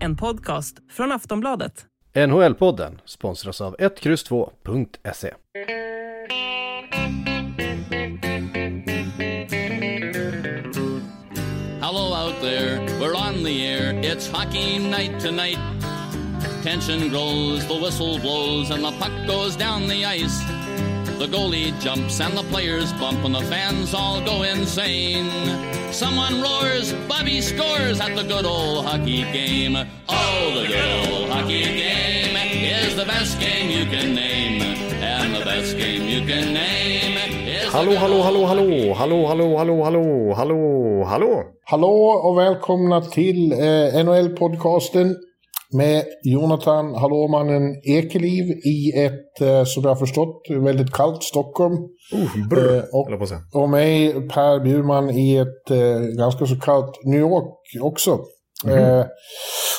En podcast från Aftonbladet. NHL-podden sponsras av 1X2.se. Hello out there, we're on the air. It's hockey night tonight. Tension grows, the whistle blows, and the puck goes down the ice. The goalie jumps and the players bump, and the fans all go insane. Someone roars, Bobby scores at the good old hockey game. Oh, the good old hockey game is the best game you can name. And the best game you can name is. the Hallå, good hallå, old hallå, hallå, hallå, hallå, hallå, hallå, hallå, hallå. Hallå och välkomna till eh, NHL-podcasten med Jonathan Hallåmannen Ekeliv i ett, eh, som jag har förstått, väldigt kallt Stockholm. Uh, brr, och-. Och mig, Per Bjurman, i ett eh, ganska så kallt New York också. Eh,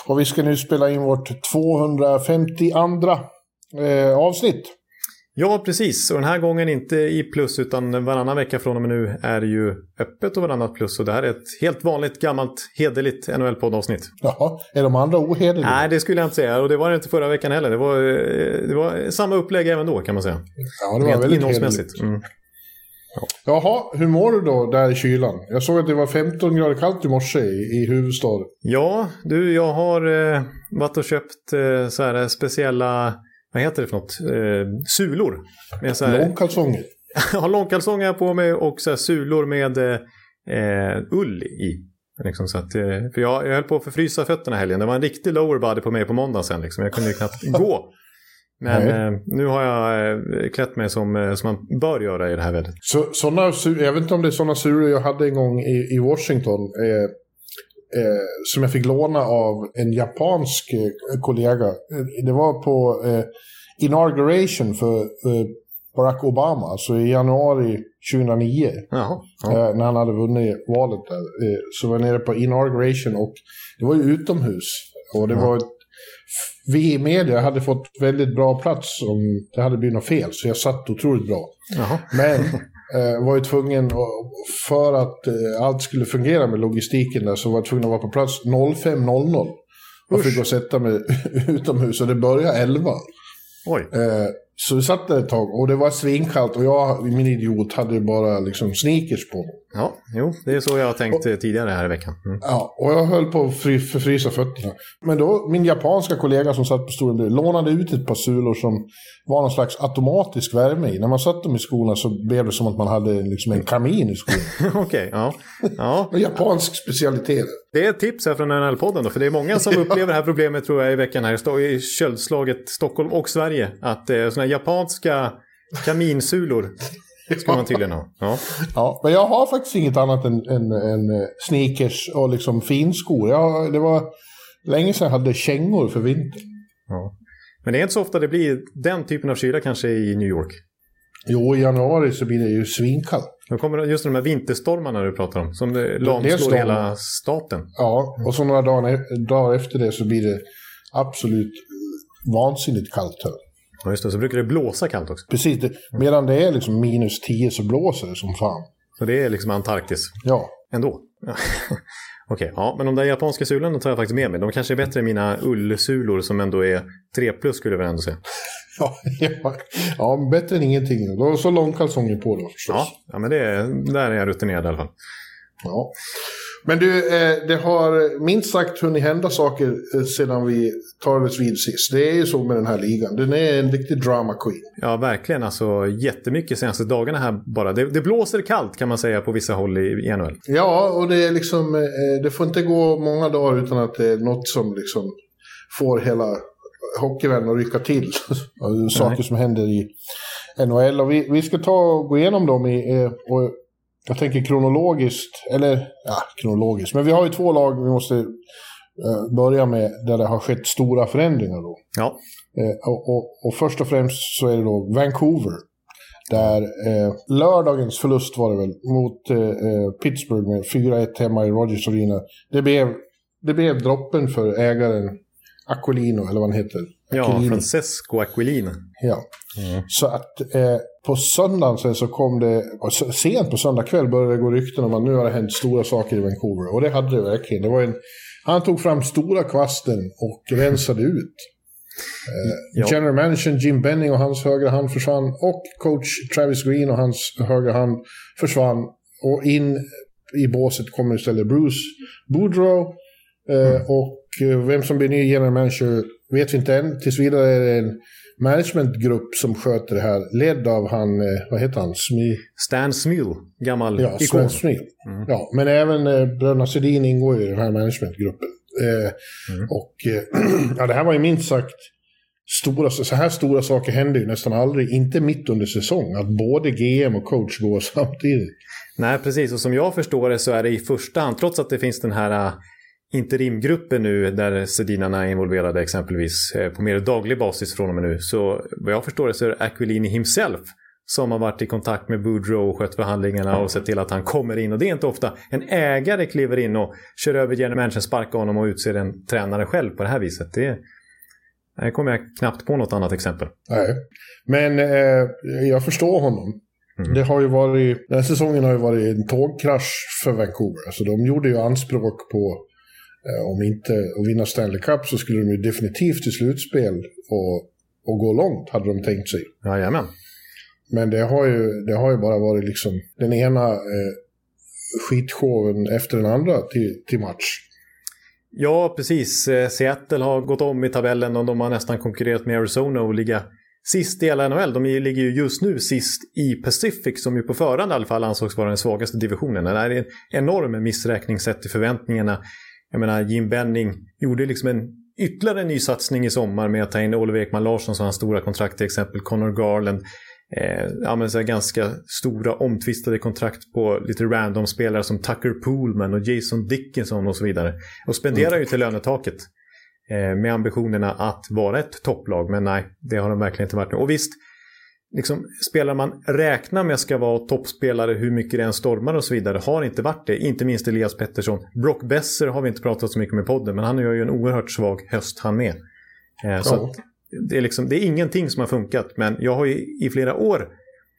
och vi ska nu spela in vårt 252 eh, avsnitt. Ja, precis. Och den här gången inte i plus, utan varannan vecka från och med nu är det ju öppet och varannat plus. Och det här är ett helt vanligt, gammalt, hederligt NHL-poddavsnitt. Jaha, är de andra ohederliga? Nej, det skulle jag inte säga. Och det var det inte förra veckan heller. Det var, eh, det var samma upplägg även då, kan man säga. ja, det var Rent väldigt innehållsmässigt. hederligt. Mm. Jaha, hur mår du då där i kylan? Jag såg att det var 15 grader kallt i morse i, i huvudstaden. Ja, du, jag har eh, varit och köpt eh, så här speciella, vad heter det för något? Eh, sulor. Med så här, Långkalsonger. Jag har långkalsonger på mig och så här sulor med eh, ull i. Liksom så att, eh, för jag, jag höll på att förfrysa fötterna helgen. Det var en riktig lower body på mig på måndag sen. Liksom. Jag kunde ju knappt gå. Men eh, nu har jag eh, klätt mig som, eh, som man bör göra i det här vädret. Så, såna, jag vet inte om det är sådana sulor jag hade en gång i, i Washington. Eh, eh, som jag fick låna av en japansk eh, kollega. Eh, Det var på eh, inauguration för eh, Barack Obama, alltså i januari 2009. Jaha. Ja. när han hade vunnit valet där. Så var jag nere på inauguration och det var ju utomhus. Och det var ett, vi i media hade fått väldigt bra plats om det hade blivit något fel, så jag satt otroligt bra. Jaha. Men var ju tvungen, för att eh, allt skulle fungera med logistiken där, så var jag tvungen att vara på plats 05.00. Och fick gå och sätta mig utomhus och det började 11. Oj. Så vi satt där ett tag och det var svinkallt och jag, min idiot, hade bara liksom sneakers på mig. Ja, jo, det är så jag har tänkt eh, tidigare här i veckan. Mm. Ja, och jag höll på att fry, förfrysa fötterna. Men då, min japanska kollega som satt på stolen bredvid lånade ut ett par sulor som var någon slags automatisk värme i. När man satt dem i skorna så blev det som att man hade liksom en kamin i skorna. Okej, ja. ja. En japansk specialitet. Det är ett tips här från NHL-podden då, för det är många som upplever det här problemet tror jag i veckan här i köldslaget Stockholm och Sverige. Att eh, sådana här japanska kaminsulor ska man tydligen ha. Ja. Ja, men jag har faktiskt inget annat än, än, än eh, sneakers och liksom finskor. Jag, det var länge sedan jag hade kängor för vintern. ja. Men det är inte så ofta det blir den typen av kyla kanske i New York. Jo, i januari så blir det ju svinkallt. Då kommer just de här vinterstormarna du pratar om, som eh, lamslår hela staten. Ja, och så några dagar, dagar efter det så blir det absolut vansinnigt kallt här. Ja, just det, så brukar det blåsa kallt också. Precis, det, medan det är liksom minus 10 så blåser det som fan. Och det är liksom Antarktis Ja, ändå. Ja. Okej, ja, men de där japanska sulorna tar jag faktiskt med mig. De kanske är bättre än mina ullsulor som ändå är 3 plus skulle jag väl ändå säga. ja, ja, bättre än ingenting. Då har så långkalsonger på då förstås. Ja, ja men det är, där är jag rutinerad i alla fall. Ja. Men du, eh, det har minst sagt hunnit hända saker eh, sedan vi talades vid sist. Det är ju så med den här ligan. Den är en riktig drama queen. Ja, verkligen. Alltså jättemycket senaste dagarna här bara. Det, det blåser kallt kan man säga på vissa håll i, i NHL. Ja, och det är liksom, eh, det får inte gå många dagar utan att det är något som liksom får hela hockeyvärlden att rycka till. Saker som händer i NHL. Och vi, vi ska ta och gå igenom dem i, och jag tänker kronologiskt, eller ja, kronologiskt, men vi har ju två lag vi måste eh, börja med där det har skett stora förändringar då. Ja, Eh, och, och, och först och främst så är det då Vancouver. Där eh, lördagens förlust var det väl mot eh, eh, Pittsburgh med 4-1 hemma i Rogers Arena. Det blev, det blev droppen för ägaren Aquilino, eller vad han heter. Ja, Aquilini. Francesco Aquilini. Ja. Så att eh, på söndagen sen så kom det, sent på söndag kväll började det gå rykten om att nu har det hänt stora saker i Vancouver. Och det hade det verkligen. Det var en, han tog fram stora kvasten och rensade ut. Eh, Ja. General manager Jim Benning och hans högra hand försvann. Och coach Travis Green och hans högra hand försvann. Och in i båset kommer istället Bruce Boudreau. Eh, Och eh, vem som blir ny general manager vet vi inte än. Tills vidare är det en managementgrupp som sköter det här. Ledd av han, eh, vad heter han? Smi Stan Smil, gammal ja, ikon. Sven Smith. Ja, men även eh, bröderna Sedin ingår i den här managementgruppen. Eh, Och eh, ja, det här var ju minst sagt stora, så här stora saker händer ju nästan aldrig, inte mitt under säsong, att både GM och coach går samtidigt. Nej, precis. Och som jag förstår det så är det i första hand, trots att det finns den här äh, interimgruppen nu där Sedinarna är involverade exempelvis eh, på mer daglig basis från och med nu. Så vad jag förstår det så är det Aquilini himself som har varit i kontakt med Boudreau och skött förhandlingarna och sett till att han kommer in. Och det är inte ofta en ägare kliver in och kör över general managern, sparkar honom och utser en tränare själv på det här viset. Det, här kommer jag knappt på något annat exempel. Nej. Men eh, jag förstår honom. Det har ju varit, den här säsongen har ju varit en tågkrasch för Vancouver. Alltså de gjorde ju anspråk på, om inte att vinna Stanley Cup så skulle de ju definitivt till slutspel och, och gå långt, hade de tänkt sig. Jajamän. Men det har ju, det har ju bara varit liksom den ena eh, skitshowen efter den andra till, till match. Ja, precis. Eh, Seattle har gått om i tabellen och de har nästan konkurrerat med Arizona och ligga sist i hela NHL. De ligger ju just nu sist i Pacific som ju på förhand i alla fall ansågs vara den svagaste divisionen. Det är en enorm missräkning sett till förväntningarna. Jag menar, Jim Benning gjorde liksom en ytterligare ny satsning i sommar med att ta in Oliver Ekman Larsson som hans stora kontrakt till exempel, Connor Garland. Eh, ja, så ganska stora omtvistade kontrakt på lite random spelare som Tucker Poolman och Jason Dickinson och så vidare. Och spenderar ju till lönetaket eh, med ambitionerna att vara ett topplag. Men nej, det har de verkligen inte varit nu. Och visst, liksom, spelare man räknar med ska vara toppspelare hur mycket det än stormar och så vidare har inte varit det. Inte minst Elias Pettersson. Brock Besser har vi inte pratat så mycket med i podden, men han gör ju en oerhört svag höst han med. Eh, så att det, är liksom, det är ingenting som har funkat, men jag har ju i flera år,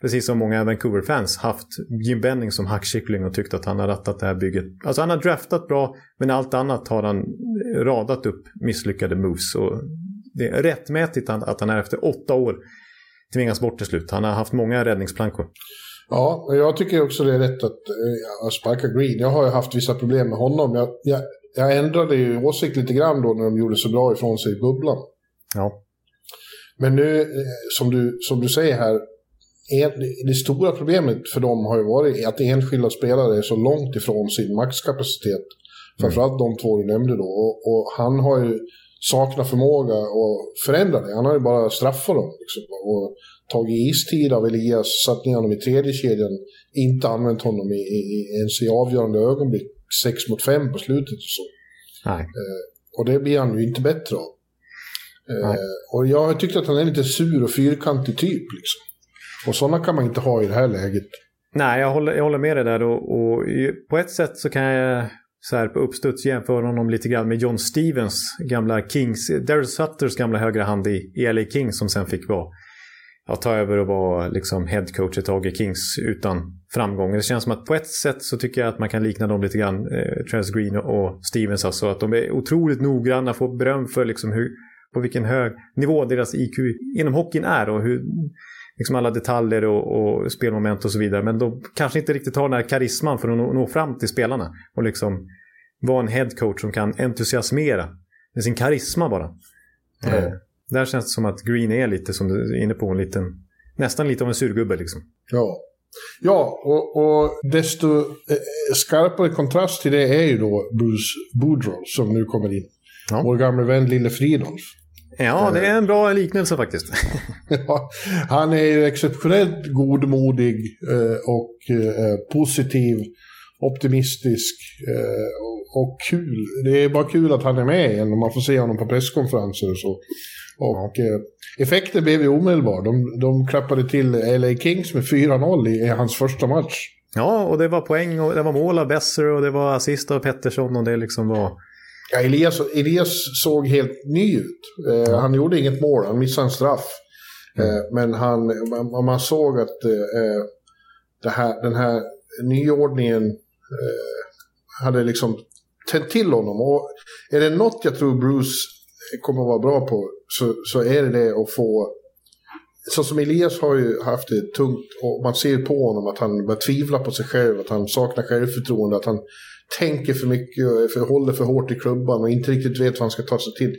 precis som många Vancouver-fans, haft Jim Benning som hackkyckling och tyckt att han har rattat det här bygget. Alltså han har draftat bra, men allt annat har han radat upp misslyckade moves. Och det är rättmätigt att han är efter åtta år tvingas bort till slut. Han har haft många räddningsplankor. Ja, jag tycker också det är rätt att eh, sparka Green. Jag har ju haft vissa problem med honom. Jag, jag, jag ändrade ju åsikt lite grann då när de gjorde så bra ifrån sig i bubblan. Ja, Men nu, eh, som du, som du säger här, det stora problemet för dem har ju varit att enskilda spelare är så långt ifrån sin maxkapacitet. Framförallt de två du nämnde då. Och, och han har ju saknat förmåga att förändra det. Han har ju bara straffat dem. Liksom, och tagit istid av Elias, satt ner honom i tredje kedjan, inte använt honom i, i, i, ens i avgörande ögonblick. 6 mot 5 på slutet och så. nej. Och det blir han ju inte bättre av. Eh, och jag har tyckt att han är lite sur och fyrkantig typ. Liksom. Och sådana kan man inte ha i det här läget. Nej, jag håller, jag håller med dig där och, och på ett sätt så kan jag så här på uppstuds jämför honom lite grann med John Stevens gamla Kings, Daryl Sutters gamla högra hand i, i LA Kings som sen fick vara, ja, ta över och vara liksom head coach ett tag i Kings utan framgång. Det känns som att på ett sätt så tycker jag att man kan likna dem lite grann, eh, Travis Green och Stevens alltså, att de är otroligt noggranna, får beröm för liksom hur, på vilken hög nivå deras IQ inom hockeyn är och hur liksom alla detaljer och, och spelmoment och så vidare. Men de kanske inte riktigt har den här karisman för att nå, nå fram till spelarna. Och liksom vara en headcoach som kan entusiasmera med sin karisma bara. Ja. Eh, där känns det som att Green är lite, som du är inne på, en liten, nästan lite av en surgubbe liksom. Ja, ja och, och desto eh, skarpare kontrast till det är ju då Bruce Boudreau som nu kommer in. Ja. Vår gamle vän Lille Fridolf. Ja, det är en bra liknelse faktiskt. Ja, han är ju exceptionellt godmodig eh, och eh, positiv, optimistisk eh, och, kul. Det är bara kul att han är med igen och man får se honom på presskonferenser och så. Och effekten blev ju omedelbar. De, de klappade till LA Kings med 4-0 i, i hans första match. Ja, och det var poäng och det var mål av Besser och det var assist av Pettersson och det liksom var... Ja, Elias, Elias såg helt ny ut. Eh, han gjorde inget mål, han missade en straff. Eh, men han, man, man såg att eh, det här, den här nyordningen eh, hade liksom tänt till honom. Och är det något jag tror Bruce kommer att vara bra på så, så är det det att få... Så som Elias har ju haft det tungt och man ser på honom att han börjar tvivla på sig själv, att han saknar självförtroende, att han tänker för mycket och för, håller för hårt i klubban och inte riktigt vet vad han ska ta sig till.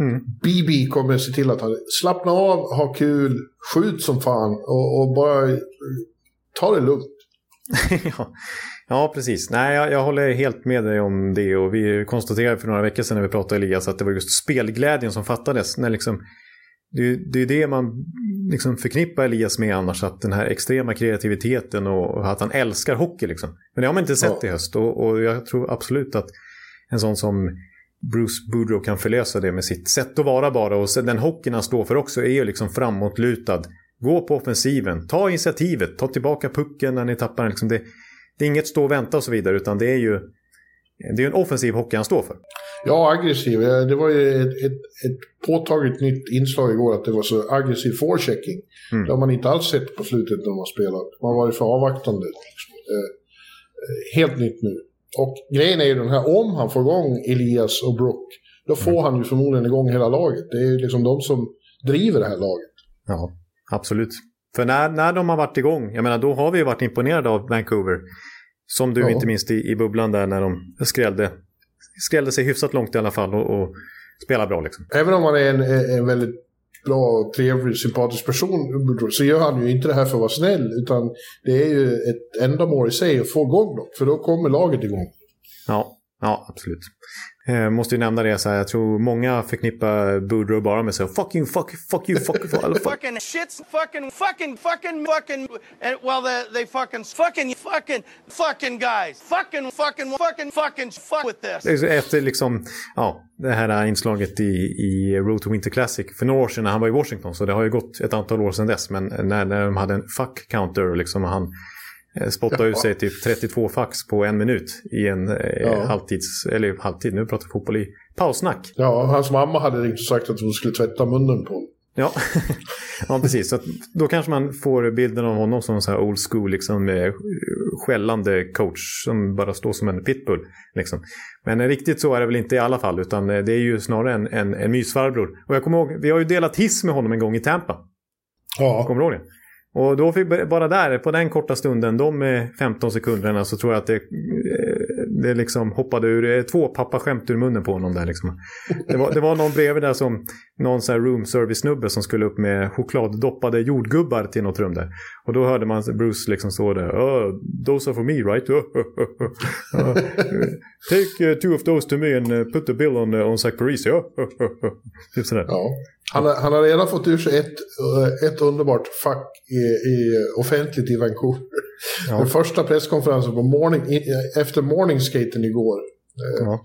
Mm. BB kommer att se till att han slappnar av, ha kul, skjut som fan och, och bara ta det lugnt. ja. ja, precis. Nej, jag, jag, håller helt med dig om det. Och vi konstaterade för några veckor sedan när vi pratade Elias att det var just spelglädjen som fattades. När liksom, det, det är det man liksom förknippar Elias med annars. Att den här extrema kreativiteten och att han älskar hockey. Liksom. Men det har man inte sett ja. i höst. Och, och jag tror absolut att en sån som Bruce Boudreau kan förlösa det med sitt sätt att vara bara. Och den hockeyn han står för också är ju liksom framåtlutad. Gå på offensiven, ta initiativet, ta tillbaka pucken när ni tappar den. Liksom det, det är inget stå och vänta och så vidare utan det är ju det är en offensiv hockey han står för. Ja, aggressiv. Det var ju ett, ett, ett påtagligt nytt inslag igår att det var så aggressiv forechecking. Mm. Det har man inte alls sett på slutet när man spelat. Man har varit för avvaktande. Liksom. Eh, helt nytt nu. Och grejen är ju den här, om han får igång Elias och Brook, då får mm. han ju förmodligen igång hela laget. Det är ju liksom de som driver det här laget. Ja, absolut. För när, när de har varit igång, jag menar då har vi ju varit imponerade av Vancouver. Som du ja. inte minst i, i bubblan där när de skrällde, skrällde sig hyfsat långt i alla fall och, och spelade bra liksom. Även om han är en, en väldigt bra, trevlig, sympatisk person så gör han ju inte det här för att vara snäll. Utan det är ju ett ändamål i sig att få igång dem. För då kommer laget igång. Ja, ja absolut. Eh, måste ju nämna det så här, jag tror många förknippar Boudreaux bara med så fucking fuck, fuck you, fuck, fuck, fuck. fucking shits, fucking, fucking, fucking, fucking, and well they, they fucking, fucking, fucking, fucking guys, fucking, fucking, fucking, fucking, fuck with this. Efter liksom, ja, det här inslaget i, i Road to Winter Classic för några år sedan när han var i Washington, så det har ju gått ett antal år sedan dess, men när, när de hade en fuck counter liksom, han Eh, spotta ut sig typ 32 fax på en minut i en eh, ja. halvtids, eller halvtid, nu pratar vi fotboll i paussnack. Ja, hans mamma hade ringt och sagt att hon skulle tvätta munnen på honom. Ja, ja precis. Så då kanske man får bilden av honom som en så här old school, liksom, skällande coach som bara står som en pitbull. Liksom. Men riktigt så är det väl inte i alla fall, utan det är ju snarare en, en, en mysfarbror. Och jag kommer ihåg, vi har ju delat hiss med honom en gång i Tampa. Ja. Kommer du ihåg det? Och då fick bara där, på den korta stunden, de 15 sekunderna, så tror jag att det, eh, det liksom hoppade ur, två pappaskämt ur munnen på honom där liksom. Det var, det var någon bredvid där som, någon sån här room service-snubbe som skulle upp med chokladdoppade jordgubbar till något rum där. Och då hörde man Bruce liksom stå där, oh, those are for me right? uh, take two of those to me and uh, put the bill on, uh, on Zach Parisi. typ sådär. Ja. Han, han har redan fått ur sig ett, eh, ett underbart fack i, i, offentligt i Vancouver. Ja. Den första presskonferensen på morning, efter morningskaten igår. Eh, ja.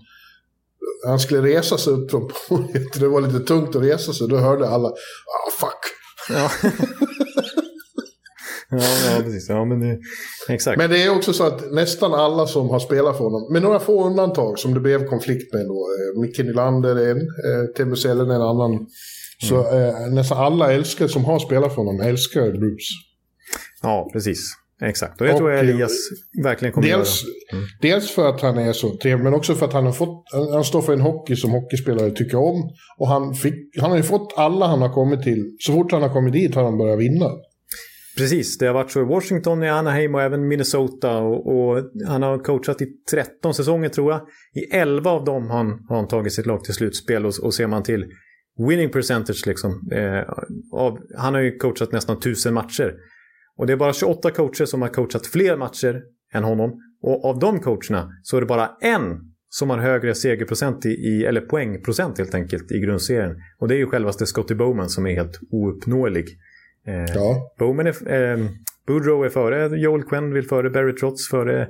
Han skulle resa sig upp från podiet. Det var lite tungt att resa sig. Då hörde alla ah, fuck. Ja. ja, ja, precis. Ja, men det, exakt. Men det är också så att nästan alla som har spelat för honom, med några få undantag som det blev konflikt med då. Eh, Micke Nylander är en, eh, Teemu Sellen en annan. Så eh, nästan alla älskar, som har spelat för honom älskar Bruce. Ja, precis. Exakt, och det tror jag Elias verkligen kommer dels, göra. Mm. Dels för att han är så trevlig, men också för att han har fått, han står för en hockey som hockeyspelare tycker om. Och han, fick, han har ju fått alla han har kommit till, så fort han har kommit dit har han börjat vinna. Precis, det har varit så i Washington, i Anaheim och även Minnesota. Och, och, han har coachat i 13 säsonger tror jag. I 11 av dem har han, har han tagit sitt lag till slutspel och, och ser man till winning percentage liksom. Eh, av, han har ju coachat nästan tusen matcher. Och det är bara 28 coacher som har coachat fler matcher än honom. Och av de coacherna så är det bara en som har högre segerprocent i, eller poängprocent helt enkelt i grundserien. Och det är ju självaste Scotty Bowman som är helt ouppnåelig. Eh, ja. Bowman är, eh, Boudreau är före Joel Quenneville, före Barry Trotz, före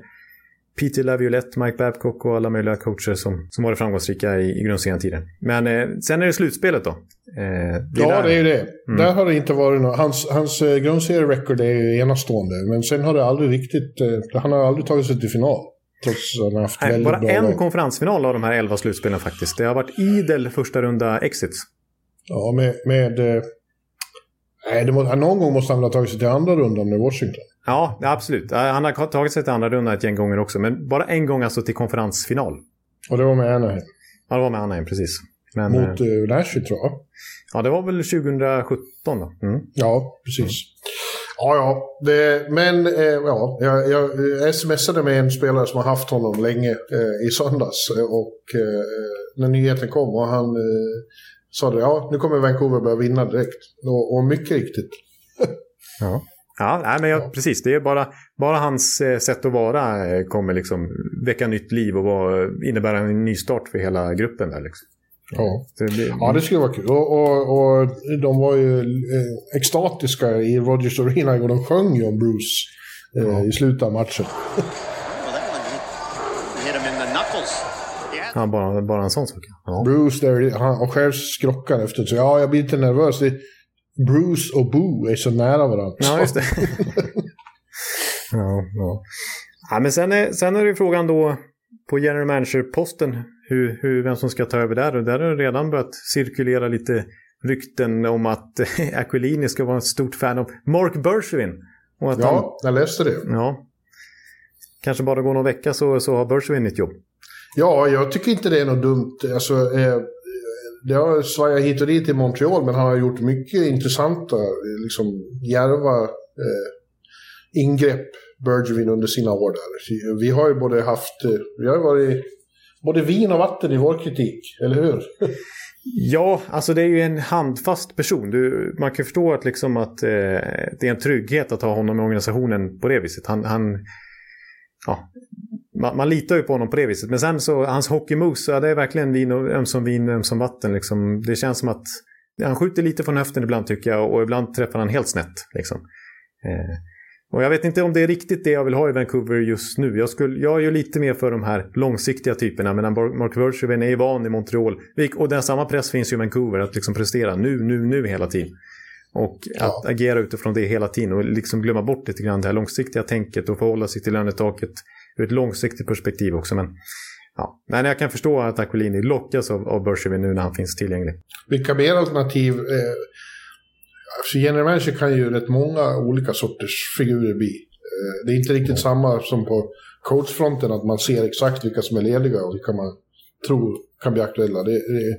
Peter Laviolette, Mike Babcock och alla möjliga coacher som, som varit framgångsrika i, i grundserien tidigare. Men eh, sen är det slutspelet då. Eh, det ja, där. det är ju det. Mm. Där har det inte varit något. Hans, hans eh, grundserierekord är ju enastående. Men sen har det aldrig riktigt... Eh, han har aldrig tagit sig till final. Trots att han har haft Nej, väldigt bara bra en lag. konferensfinal av de här elva slutspelen faktiskt. Det har varit idel första runda exits. Ja, med... med eh, nej, må, någon gång måste han ha tagit sig till andra rundan med Washington. Ja, absolut. Han har tagit sig till andra rundan ett gäng gånger också, men bara en gång alltså till konferensfinal. Och det var med Anaheim. Ja, det var med Anaheim, precis. Men, Mot eh, eh, Nashville tror jag. ja, det var väl 2017 då. Mm. Ja, precis. Ja, ja. Det, men eh, ja, jag, jag smsade med en spelare som har haft honom länge eh, i söndags. eh, Och eh, när nyheten kom och han sa det, ja nu kommer Vancouver börja vinna direkt. Och, och mycket riktigt. Ja. Ja, nej, men jag, precis. Det är bara, bara hans eh, sätt att vara eh, kommer liksom väcka nytt liv och vara, innebära en ny start för hela gruppen där. Liksom. Ja. Det blir, Ja, det skulle vara kul. Och, och, och de var ju eh, extatiska i Rogers Arena och de sjöng ju om Bruce eh, i slutet av matchen. Ja, bara, bara en sån sak. Ja. Bruce där, han, och själv skrockar efter så ja, jag blir lite nervös. Det, Bruce och Boo är så nära varandra. Ja, just det. ja, ja. ja, men sen är, sen är det frågan då på general manager-posten hur, hur, vem som ska ta över där. Och där har det redan börjat cirkulera lite rykten om att Aquilini ska vara ett stort fan av Mark Bergevin. Och att han, Ja, jag läste det. ja. Kanske bara går någon vecka så, så har Bergevin ett jobb. Ja, jag tycker inte det är något dumt. Alltså, eh, det har svajat hit och dit i Montreal, men han har gjort mycket intressanta, liksom djärva eh, ingrepp, Bergevin, under sina år där. Vi har ju både haft, eh, vi har varit både vin och vatten i vår kritik, eller hur? Ja, alltså det är ju en handfast person. Du, man kan förstå att, liksom att eh, det är en trygghet att ha honom i organisationen på det viset. Han, han, ja, man, man litar ju på honom på det viset. Men sen så, hans hockeymoves, ja, det är verkligen vin och, ömsom vin, ömsom vatten. Liksom. Det känns som att han skjuter lite från höften ibland tycker jag och ibland träffar han helt snett. Liksom. Eh, och jag vet inte om det är riktigt det jag vill ha i Vancouver just nu. Jag, skulle, jag är ju lite mer för de här långsiktiga typerna. Medan Mark Bergevin är van i Montreal. Och den samma press finns ju i Vancouver. Att liksom prestera nu, nu, nu hela tiden. Och att agera utifrån det hela tiden. Och liksom glömma bort lite grann det här långsiktiga tänket. Och förhålla sig till lönetaket ur ett långsiktigt perspektiv också. Men ja, men jag kan förstå att Aquilini lockas av, av Bergevin nu när han finns tillgänglig. Vilka mer alternativ? Eh, alltså general manager kan ju rätt många olika sorters figurer bli. Eh, det är inte riktigt samma som på coachfronten, att man ser exakt vilka som är lediga och vilka man tror kan bli aktuella. Det, det,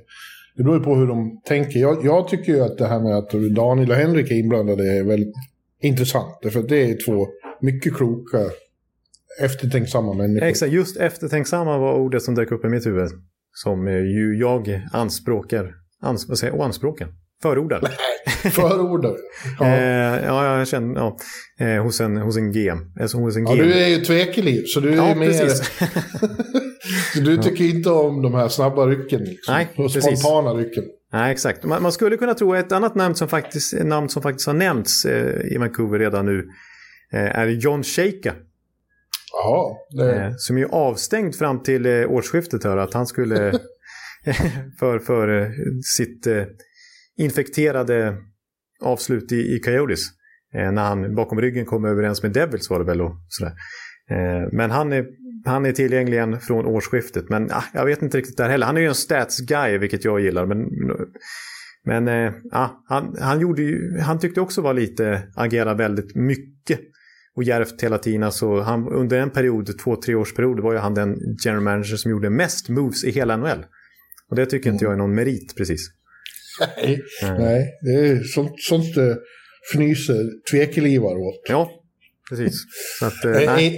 det beror ju på hur de tänker. Jag, jag tycker ju att det här med att Daniel och Henrik är inblandade är väldigt intressant. Därför att det är två mycket kloka, eftertänksamma människor. Exakt, just eftertänksamma var ordet som dök upp i mitt huvud. Som eh, ju jag anspråkar, ans, vad säger jag, anspråkar? Förordar. Förordar. Ja. Eh, ja, jag känner, ja, eh, hos, en, hos en GM. Alltså hos en Ja, GM. du är ju tvekeliv, så du är Ja, mer... precis. Så du tycker inte om de här snabba rycken? Liksom. Nej, precis. spontana rycken. Nej, exakt. Man, man skulle kunna tro ett annat namn som faktiskt, namn som faktiskt har nämnts eh, i Vancouver redan nu eh, är John Shaka. Jaha. Det, Eh, som är avstängd fram till eh, årsskiftet här. Att han skulle för, för eh, sitt infekterade avslut i, i Coyotes. När han bakom ryggen kom överens med Devils var det väl. Och sådär. Men han är, han är tillgänglig igen från årsskiftet. Men ah, jag vet inte riktigt där heller. Han är ju en stats guy vilket jag gillar. Men, men ah, han, han, gjorde ju, han tyckte också var lite, agera väldigt mycket och djärvt hela tiden. Alltså han, under en period, två, tre års period var ju han den general manager som gjorde mest moves i hela NHL. Och det tycker inte jag är någon merit precis. nej, nej, det är sånt, sånt uh, fnyser tvekelivar åt. Ja, precis. Så att, eh,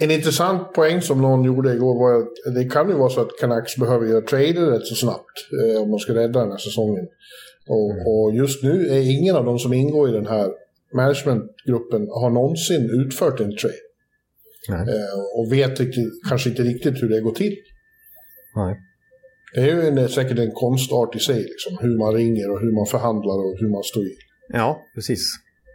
En, intressant poäng som någon gjorde igår var att det kan ju vara så att Canucks behöver göra trader rätt så snabbt eh, om man ska rädda den här säsongen. Och, Mm. och just nu är ingen av de som ingår i den här managementgruppen har någonsin utfört en trade. Nej. Eh, och vet kanske inte riktigt hur det går till. Nej. Det är ju en, säkert en konstart i sig, liksom, hur man ringer och hur man förhandlar och hur man står i. Ja, precis.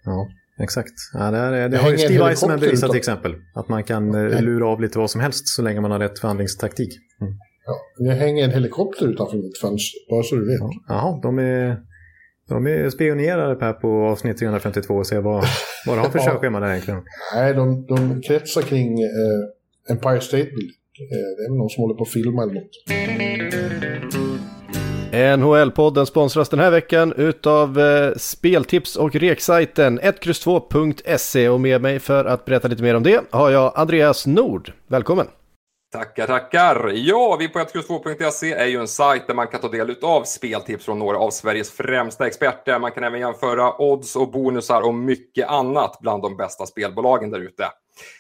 Ja, exakt. Ja, det, är, det, Det har ju Steve helikopter bevisat utan- till exempel. Att man kan eh, lura av lite vad som helst så länge man har rätt förhandlingstaktik. Mm. Ja, det hänger en helikopter utanför mitt fönster, bara så du vet. Jaha, de är, de är spionerade Per på avsnitt 352 och ser vad, vad det har för Ja. körschema där egentligen. Nej, de, de kretsar kring eh, Empire State Building. Eh, det är någon som håller på att filma eller något. NHL-podden sponsras den här veckan utav eh, speltips och reksajten 1X2.se och med mig för att berätta lite mer om det har jag Andreas Nord. Välkommen! Tackar, tackar! Ja, vi på 1X2.se är ju en sajt där man kan ta del av speltips från några av Sveriges främsta experter. Man kan även jämföra odds och bonusar och mycket annat bland de bästa spelbolagen där ute.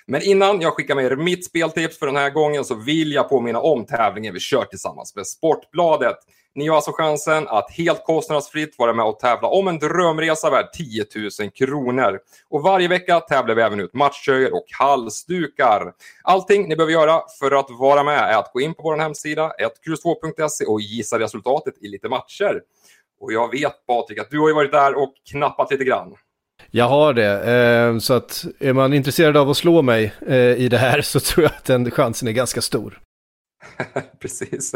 Men innan jag skickar med er mitt speltips för den här gången så vill jag påminna om tävlingen vi kör tillsammans med Sportbladet. Ni har alltså chansen att helt kostnadsfritt vara med och tävla om en drömresa värd 10 000 kronor. Och varje vecka tävlar vi även ut matchtröjor och halsdukar. Allting ni behöver göra för att vara med är att gå in på vår hemsida, 1X2.se och gissa resultatet i lite matcher. Och jag vet Patrik att du har ju varit där och knappat lite grann. Jag har det, eh, så att är man intresserad av att slå mig eh, i det här så tror jag att den chansen är ganska stor. Precis.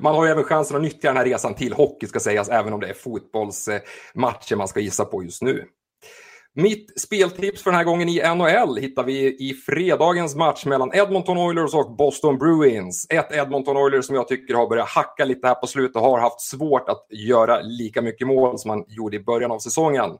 Man har ju även chansen att nyttja den här resan till hockey ska sägas, även om det är fotbollsmatcher man ska gissa på just nu. Mitt speltips för den här gången i NHL hittar vi i fredagens match mellan Edmonton Oilers och Boston Bruins. Ett Edmonton Oilers som jag tycker har börjat hacka lite här på slutet och har haft svårt att göra lika mycket mål som man gjorde i början av säsongen.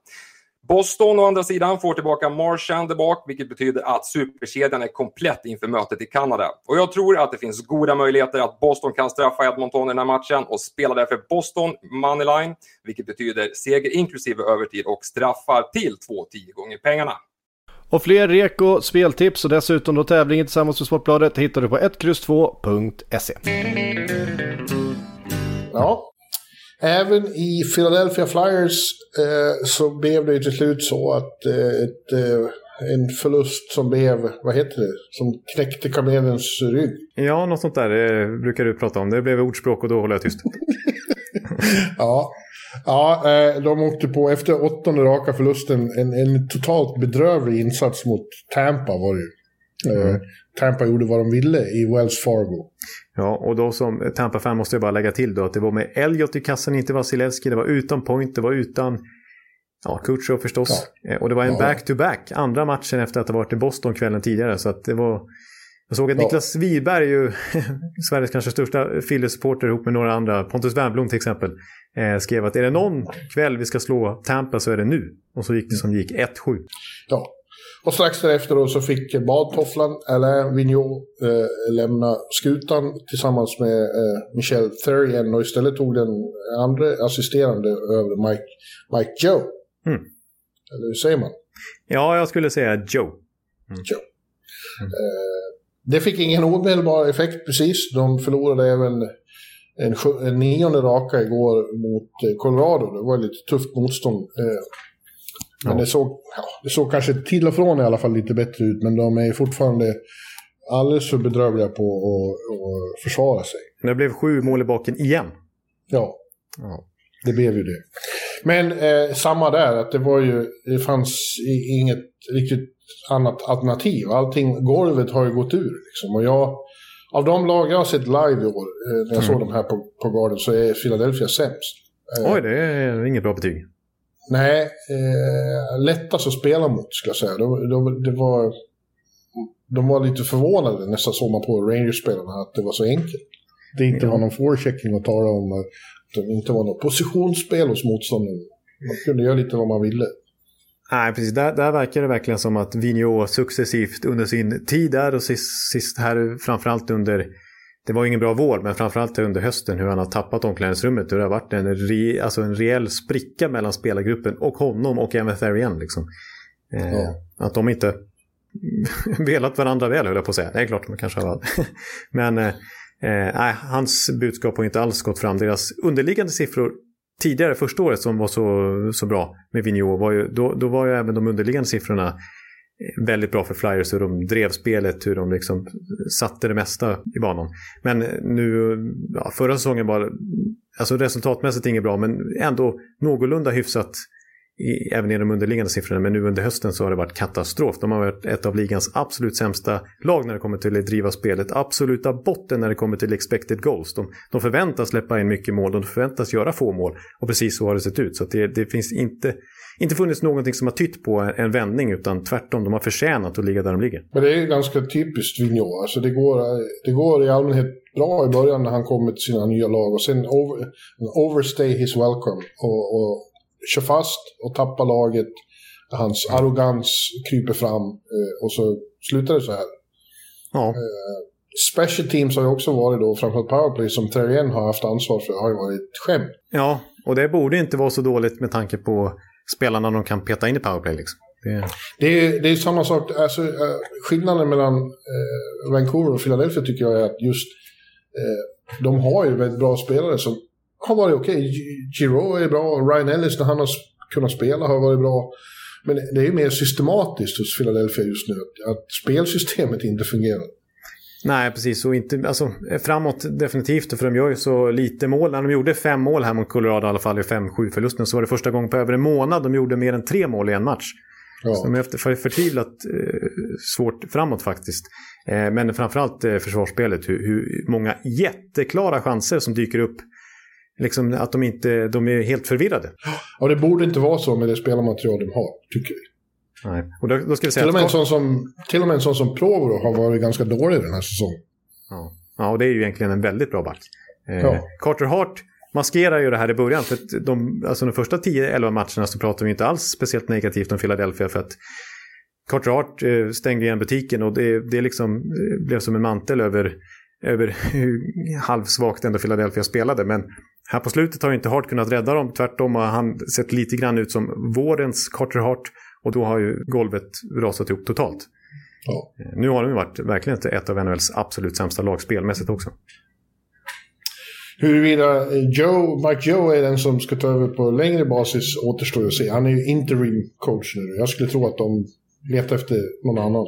Boston å andra sidan får tillbaka Marchand tillbaka, vilket betyder att superkedjan är komplett inför mötet i Kanada. Och jag tror att det finns goda möjligheter att Boston kan straffa Edmonton i den här matchen och spelar därför Boston moneyline, vilket betyder seger inklusive övertid och straffar till 2-10 gånger pengarna. Och fler reko, speltips och dessutom då tävlingen tillsammans med Sportbladet hittar du på 1X2.se. Ja, Även i Philadelphia Flyers eh, så blev det ju till slut så att eh, ett, eh, en förlust som blev, vad heter det, som knäckte kamelens rygg. Ja, något sånt där det brukar du prata om. Det blev ordspråk och då håller jag tyst. ja, ja eh, de åkte på, efter åttonde raka förlusten, en, en totalt bedrövlig insats mot Tampa var det ju. Eh, mm. Tampa gjorde vad de ville i Wells Fargo. Ja, och då som Tampa-fan måste jag bara lägga till då att det var med Elliot i kassen, inte Vasilevski. Det var utan Point, det var utan ja, Kutjov förstås. Ja. Eh, och det var en back-to-back, -back, andra matchen efter att ha varit i Boston kvällen tidigare. Så att det var... Jag såg att ja. Niklas Wiberg, ju, Sveriges kanske största Philly-supporter ihop med några andra, Pontus Wernbloom till exempel, eh, skrev att är det någon kväll vi ska slå Tampa så är det nu. Och så gick det som gick 1-7. Ja, och strax därefter då så fick badtofflan, eller Vigneault, eh, lämna skutan tillsammans med eh, Michel Thurien och istället tog den andra assisterande över Mike, Mike Joe. Mm. Eller hur säger man? Ja, jag skulle säga Joe. Mm. Joe. Mm. Eh, det fick ingen omedelbar effekt precis. De förlorade även en, en nionde raka igår mot eh, Colorado. Det var lite tufft motstånd. Eh, men det, såg, ja, det såg kanske till och från i alla fall lite bättre ut, men de är fortfarande alldeles för bedrövliga på att, att försvara sig. Det blev sju mål i baken igen. Ja, ja. det blev ju det. Men eh, samma där, att det var ju, det fanns inget riktigt annat alternativ. Allting, golvet har ju gått ur liksom. Och jag, av de lag jag har sett live i år, eh, när jag mm. såg de här på, på Garden, så är Philadelphia sämst. Eh, Oj, det är inget bra betyg. Nej, eh, lättast att spela mot skulle jag säga. De, de, det var, de var lite förvånade nästan såg man på Rangers-spelarna att det var så enkelt. Det inte var någon forechecking att tala om. Att det inte var något positionsspel hos motståndaren. Man kunde göra lite vad man ville. Nej, precis. Där, där verkar det verkligen som att Vigneault successivt under sin tid där och sist, sist här framförallt under det var ingen bra vår, men framförallt under hösten hur han har tappat omklädningsrummet. Hur det har varit en, re, alltså en rejäl spricka mellan spelargruppen och honom och Emma Therian. Liksom. Eh, ja. Att de inte velat varandra väl, höll jag på att säga. Det är klart de kanske har. men eh, eh, hans budskap har inte alls gått fram. Deras underliggande siffror tidigare, första året som var så, så bra med Vigneault, var ju, då, då var ju även de underliggande siffrorna väldigt bra för Flyers hur de drev spelet, hur de liksom satte det mesta i banan. Men nu, ja, förra säsongen var alltså resultatmässigt inget bra, men ändå någorlunda hyfsat i, även i de underliggande siffrorna, men nu under hösten så har det varit katastrof. De har varit ett av ligans absolut sämsta lag när det kommer till att driva spelet. Absoluta botten när det kommer till expected goals. De, de förväntas släppa in mycket mål, de förväntas göra få mål. Och precis så har det sett ut. Så det, det finns inte, inte funnits någonting som har tytt på en, vändning, utan tvärtom, de har förtjänat att ligga där de ligger. Men det är ganska typiskt Vigneault. Alltså det, går, det går i allmänhet bra i början när han kommer till sina nya lag och sen over, overstay his welcome. Och, och kör fast och tappar laget. Hans arrogans kryper fram eh, och så slutar det så här. Ja. Eh, special teams har ju också varit då, framförallt powerplay, som Terrien har haft ansvar för, har ju varit ett skämt. ja, och det borde inte vara så dåligt med tanke på spelarna de kan peta in i powerplay. Liksom. Det, Det är, det är samma sak, alltså, eh, skillnaden mellan eh, Vancouver och Philadelphia tycker jag är att just eh, de har ju väldigt bra spelare som har varit okej. G- Giro är bra, Ryan Ellis när han har kunnat spela har varit bra. Men det är ju mer systematiskt hos Philadelphia just nu, att, spelsystemet inte fungerar. Nej, precis. Och inte, alltså, framåt definitivt, för de gör ju så lite mål. När de gjorde fem mål här mot Colorado, i alla fall i 5-7 förlusten, så var det första gången på över en månad de gjorde mer än tre mål i en match. Så Ja. de är för, förtvivlat eh, svårt framåt faktiskt. Eh, men framförallt eh, försvarsspelet, hur, hur många jätteklara chanser som dyker upp. Liksom att de inte, de är helt förvirrade. Och det borde inte vara så med det spelarmaterial de har, tycker vi. Nej. Och då, då ska vi säga Till och, med en att, sån som, till och med en sån som Provo har varit ganska dålig den här säsongen. ja. ja, och det är ju egentligen en väldigt bra back. Eh, Ja. Carter Hart maskerar ju det här i början. För att de, alltså de första 10-11 matcherna så pratar vi inte alls speciellt negativt om Philadelphia. För att Carter Hart eh, stängde igen butiken och det, det liksom eh, blev som en mantel över, över hur halvsvagt ändå Philadelphia spelade. Men här på slutet har ju inte Hart kunnat rädda dem. Tvärtom har han sett lite grann ut som vårens Carter Hart. Och då har ju golvet rasat ihop totalt. Ja. Eh, Nu har de ju varit verkligen ett av NHLs absolut sämsta lag spelmässigt också. Huruvida Joe, Mike Joe är den som ska ta över på längre basis återstår att se. Han är ju interim coach nu. Jag skulle tro att de letar efter någon annan.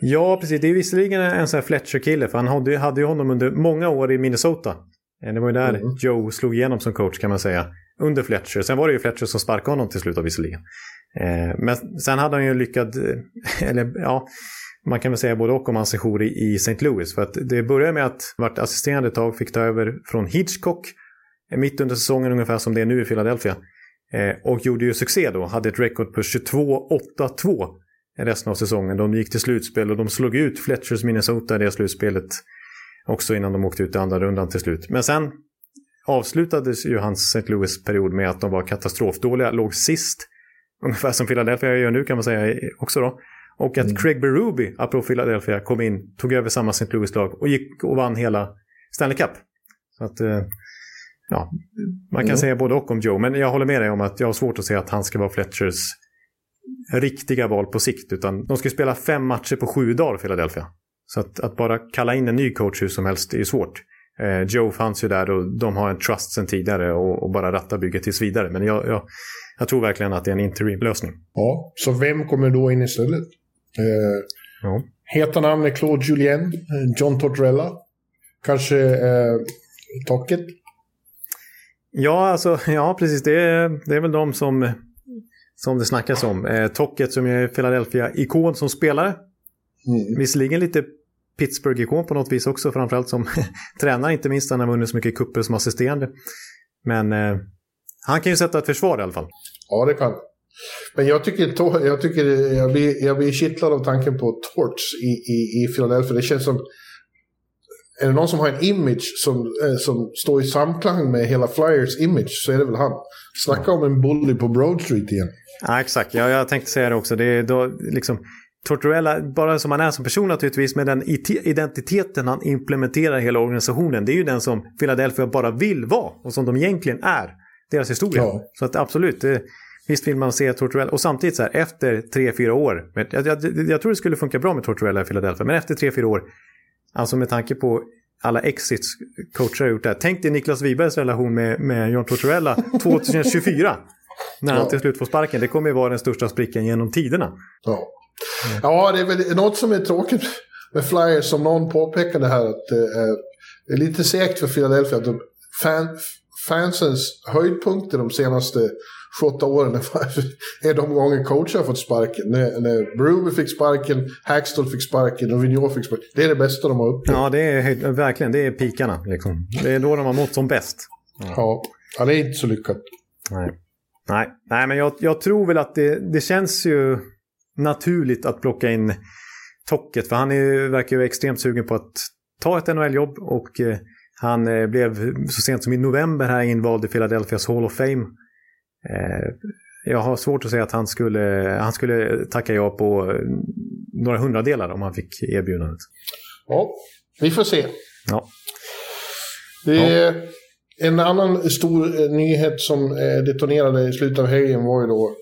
Ja, precis. Det är visserligen en sån här Fletcher-kille, för han hade, hade ju honom under många år i Minnesota. Eh, Det var ju där Mm. Joe slog igenom som coach kan man säga. Under Fletcher. Sen var det ju Fletcher som sparkade honom till slut visserligen. Eh, Men sen hade han ju lyckad, eh, eller ja, man kan väl säga både och om hans sejour i St. Louis. För att det började med att vart assisterande ett tag, fick ta över från Hitchcock mitt under säsongen ungefär som det är nu i Philadelphia. Och gjorde ju succé då, hade ett rekord på 22-8-2 resten av säsongen. De gick till slutspel och de slog ut Fletchers Minnesota i det slutspelet också innan de åkte ut i andra rundan till slut. Men sen avslutades ju hans St. Louis-period med att de var katastrofdåliga, låg sist. Ungefär som Philadelphia gör nu kan man säga också då. Och att Craig Berube, apropå Philadelphia, kom in, tog över samma St. Louis-lag och gick och vann hela Stanley Cup. Så att, eh, ja, man kan Mm. säga både och om Joe, men jag håller med dig om att jag har svårt att se att han ska vara Fletchers riktiga val på sikt. Utan de ska spela fem matcher på sju dagar, Philadelphia. Så att, att bara kalla in en ny coach hur som helst är svårt. Eh, Joe fanns ju där och de har en trust sedan tidigare och, och bara ratta bygget tills vidare. Men jag, jag, jag tror verkligen att det är en interim-lösning. Ja, så vem kommer då in istället? Eh, Ja. Heta namn är Claude Julien, eh, John Tortorella, kanske eh, Tocket. Ja, alltså, ja precis. Det är, det är väl de som, som det snackas om. Eh, Tocket som är Philadelphia-ikon som spelare. Mm. Visserligen lite Pittsburgh-ikon på något vis också, framförallt som tränare, inte minst. Han har vunnit så mycket kupper som assisterande. Men eh, han kan ju sätta ett försvar i alla fall. Ja, det kan Men jag tycker, jag, tycker jag, blir, jag blir kittlad av tanken på Torts i, i, i Philadelphia. Det känns som... Är det någon som har en image som, eh, som står i samklang med hela Flyers image så är det väl han. Snacka om en bully på Broad Street igen. Ja, exakt. Ja, jag tänkte säga det också. Det är då liksom Tortorella, bara som han är som person naturligtvis, med den it- identiteten han implementerar i hela organisationen, det är ju den som Philadelphia bara vill vara och som de egentligen är. Deras historia. Ja. Så att absolut, det, visst vill man se Tortorella. Och samtidigt så här, efter tre, fyra år, men jag, jag, jag tror det skulle funka bra med Tortorella i Philadelphia, men efter tre, fyra år, alltså med tanke på alla exits coacher har gjort det här. Tänk dig Niklas Wibergs relation med, med John Tortorella 2024. När han Ja. till slut får sparken. Det kommer ju vara den största sprickan genom tiderna. Ja. Ja, det är väl något som är tråkigt med Flyers som någon påpekade här att det är, lite segt för Philadelphia att de, fan, fansens höjdpunkter de senaste 28 åren är de gånger coacher har fått sparken. När, när Brewer fick sparken, Hackstall fick sparken och Vigneault fick sparken. Det är det bästa de har upplevt. Ja, det är verkligen. Det är pikarna. Liksom. Det är då de har mått som bäst. Ja. ja, det är inte så lyckat. Nej, Nej. Nej men jag, jag tror väl att det, det känns ju naturligt att plocka in Tocket. För han är, verkar ju extremt sugen på att ta ett NHL-jobb. Och eh, han eh, blev så sent som i november här invald i Philadelphias Hall of Fame. Eh, jag har svårt att säga att han skulle, han skulle tacka ja på några hundradelar om han fick erbjudandet. Ja, vi får se. Ja. Är En annan stor nyhet som detonerade i slutet av helgen var ju då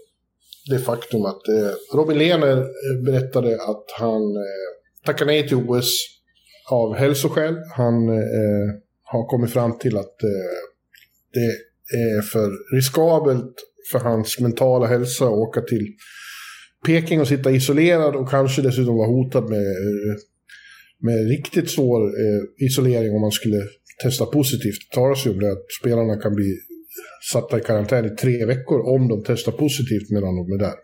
det faktum att eh, Robin Lehner eh, berättade att han eh, tackar nej till OS av hälsoskäl. Han eh, har kommit fram till att eh, det är för riskabelt för hans mentala hälsa att åka till Peking och sitta isolerad och kanske dessutom vara hotad med, eh, med riktigt svår eh, isolering om man skulle testa positivt. Det talas ju om det att spelarna kan bli satta i karantän i tre veckor om de testar positivt medan de är där.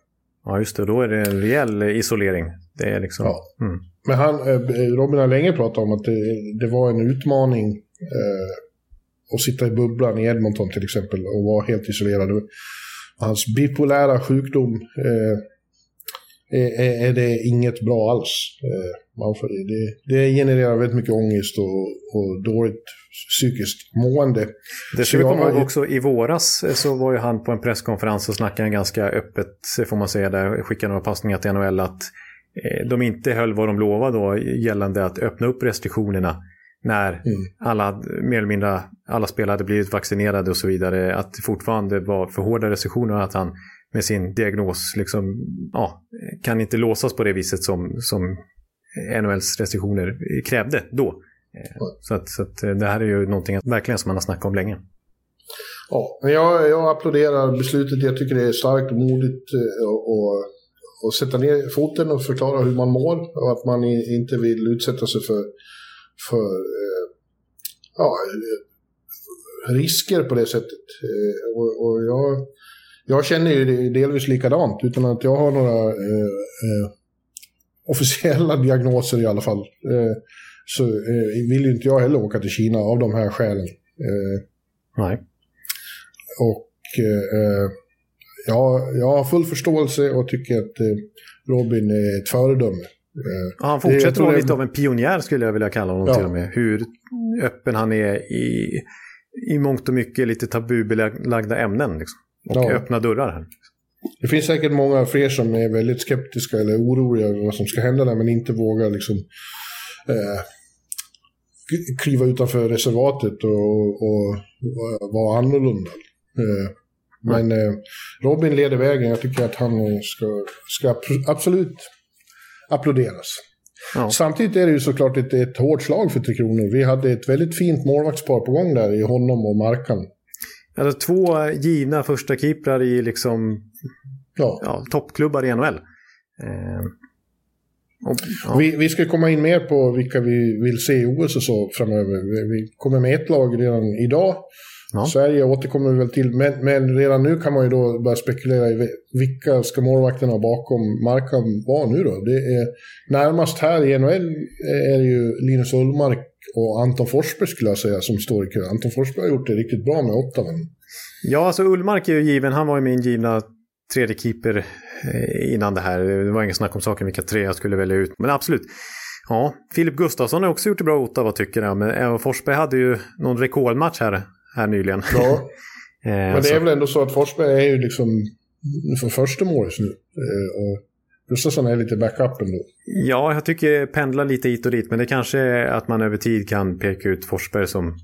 Ja, just det. Då är det en rejäl isolering. Det är liksom... Ja. Mm. Men han, eh, Robin har länge pratat om att det, det var en utmaning eh, att sitta i bubblan i Edmonton till exempel och vara helt isolerad. Hans bipolära sjukdom eh, är, är det inget bra alls. Eh, man får, det, det genererar väldigt mycket ångest och, och dåligt psykiskt mående. Det ska vi komma ihåg också. I våras eh, så var ju han på en presskonferens och snackade ganska öppet, får man säga, där skickade några passningar till NHL att eh, de inte höll vad de lovade då gällande att öppna upp restriktionerna när Mm. alla, mer eller mindre, alla spelare hade blivit vaccinerade och så vidare. Att det fortfarande var för hårda restriktioner och att han med sin diagnos liksom, ja, kan inte låsas på det viset som, som NHLs restriktioner krävde då. Eh, Så, att, så att eh, det här är ju någonting att, verkligen som man har snackat om länge. Ja, men jag, jag applåderar beslutet. Jag tycker det är starkt och modigt eh, och, och sätta ner foten och förklara hur man mår och att man inte vill utsätta sig för, för eh, ja, eh, risker på det sättet. Eh, och, och jag, jag känner ju delvis likadant utan att jag har några eh, eh, officiella diagnoser i alla fall. Eh, så eh, vill ju inte jag heller åka till Kina av de här skälen. Eh, Nej. och eh, jag, jag har full förståelse och tycker att eh, Robin är ett föredöme. Eh, Ja, han fortsätter vara lite av en pionjär skulle jag vilja kalla honom Ja. till och med. Hur öppen han är i, i mångt och mycket lite tabubelagda ämnen. Liksom. Och Ja. öppna dörrar här. Det finns säkert många fler som är väldigt skeptiska eller oroliga över vad som ska hända där men inte vågar liksom eh, kliva utanför reservatet och, och, och vara annorlunda. Eh, men eh, Robin leder vägen. Jag tycker att han eh, ska, ska abs- absolut applåderas. Ja. Samtidigt är det ju såklart ett, ett hårt slag för Tre Kronor. Vi hade ett väldigt fint målvaktspar på gång där i honom och Markan. Alltså, två givna första keeprar i liksom, Ja. ja, toppklubbar i NHL. Eh, och, ja. Vi, vi ska komma in mer på vilka vi vill se i OS och så framöver. Vi, kommer med ett lag redan idag. Ja. Sverige återkommer vi väl till, men, men redan nu kan man ju då börja spekulera i vi- vilka ska målvakterna bakom Markan vara nu då? Det är närmast här i NHL är det ju Linus Ullmark och Anton Forsberg skulle jag säga som står i kö. Anton Forsberg har gjort det riktigt bra med Ottawa. ja, alltså Ullmark är ju given. Han var ju min givna tredje keeper eh, innan det här. Det var ingen snack om saken vilka tre jag skulle välja ut. Men absolut. Ja, Filip Gustafsson har också gjort det bra i Ottawa tycker jag. Men även Forsberg hade ju någon rekordmatch här, här nyligen. Ja, Eh, men det är väl ändå så att Forsberg är ju liksom för första målet nu. Eh, Och Gustafsson är lite backup ändå. Ja, jag tycker pendlar lite hit och dit, men det kanske är att man över tid kan peka ut Forsberg som,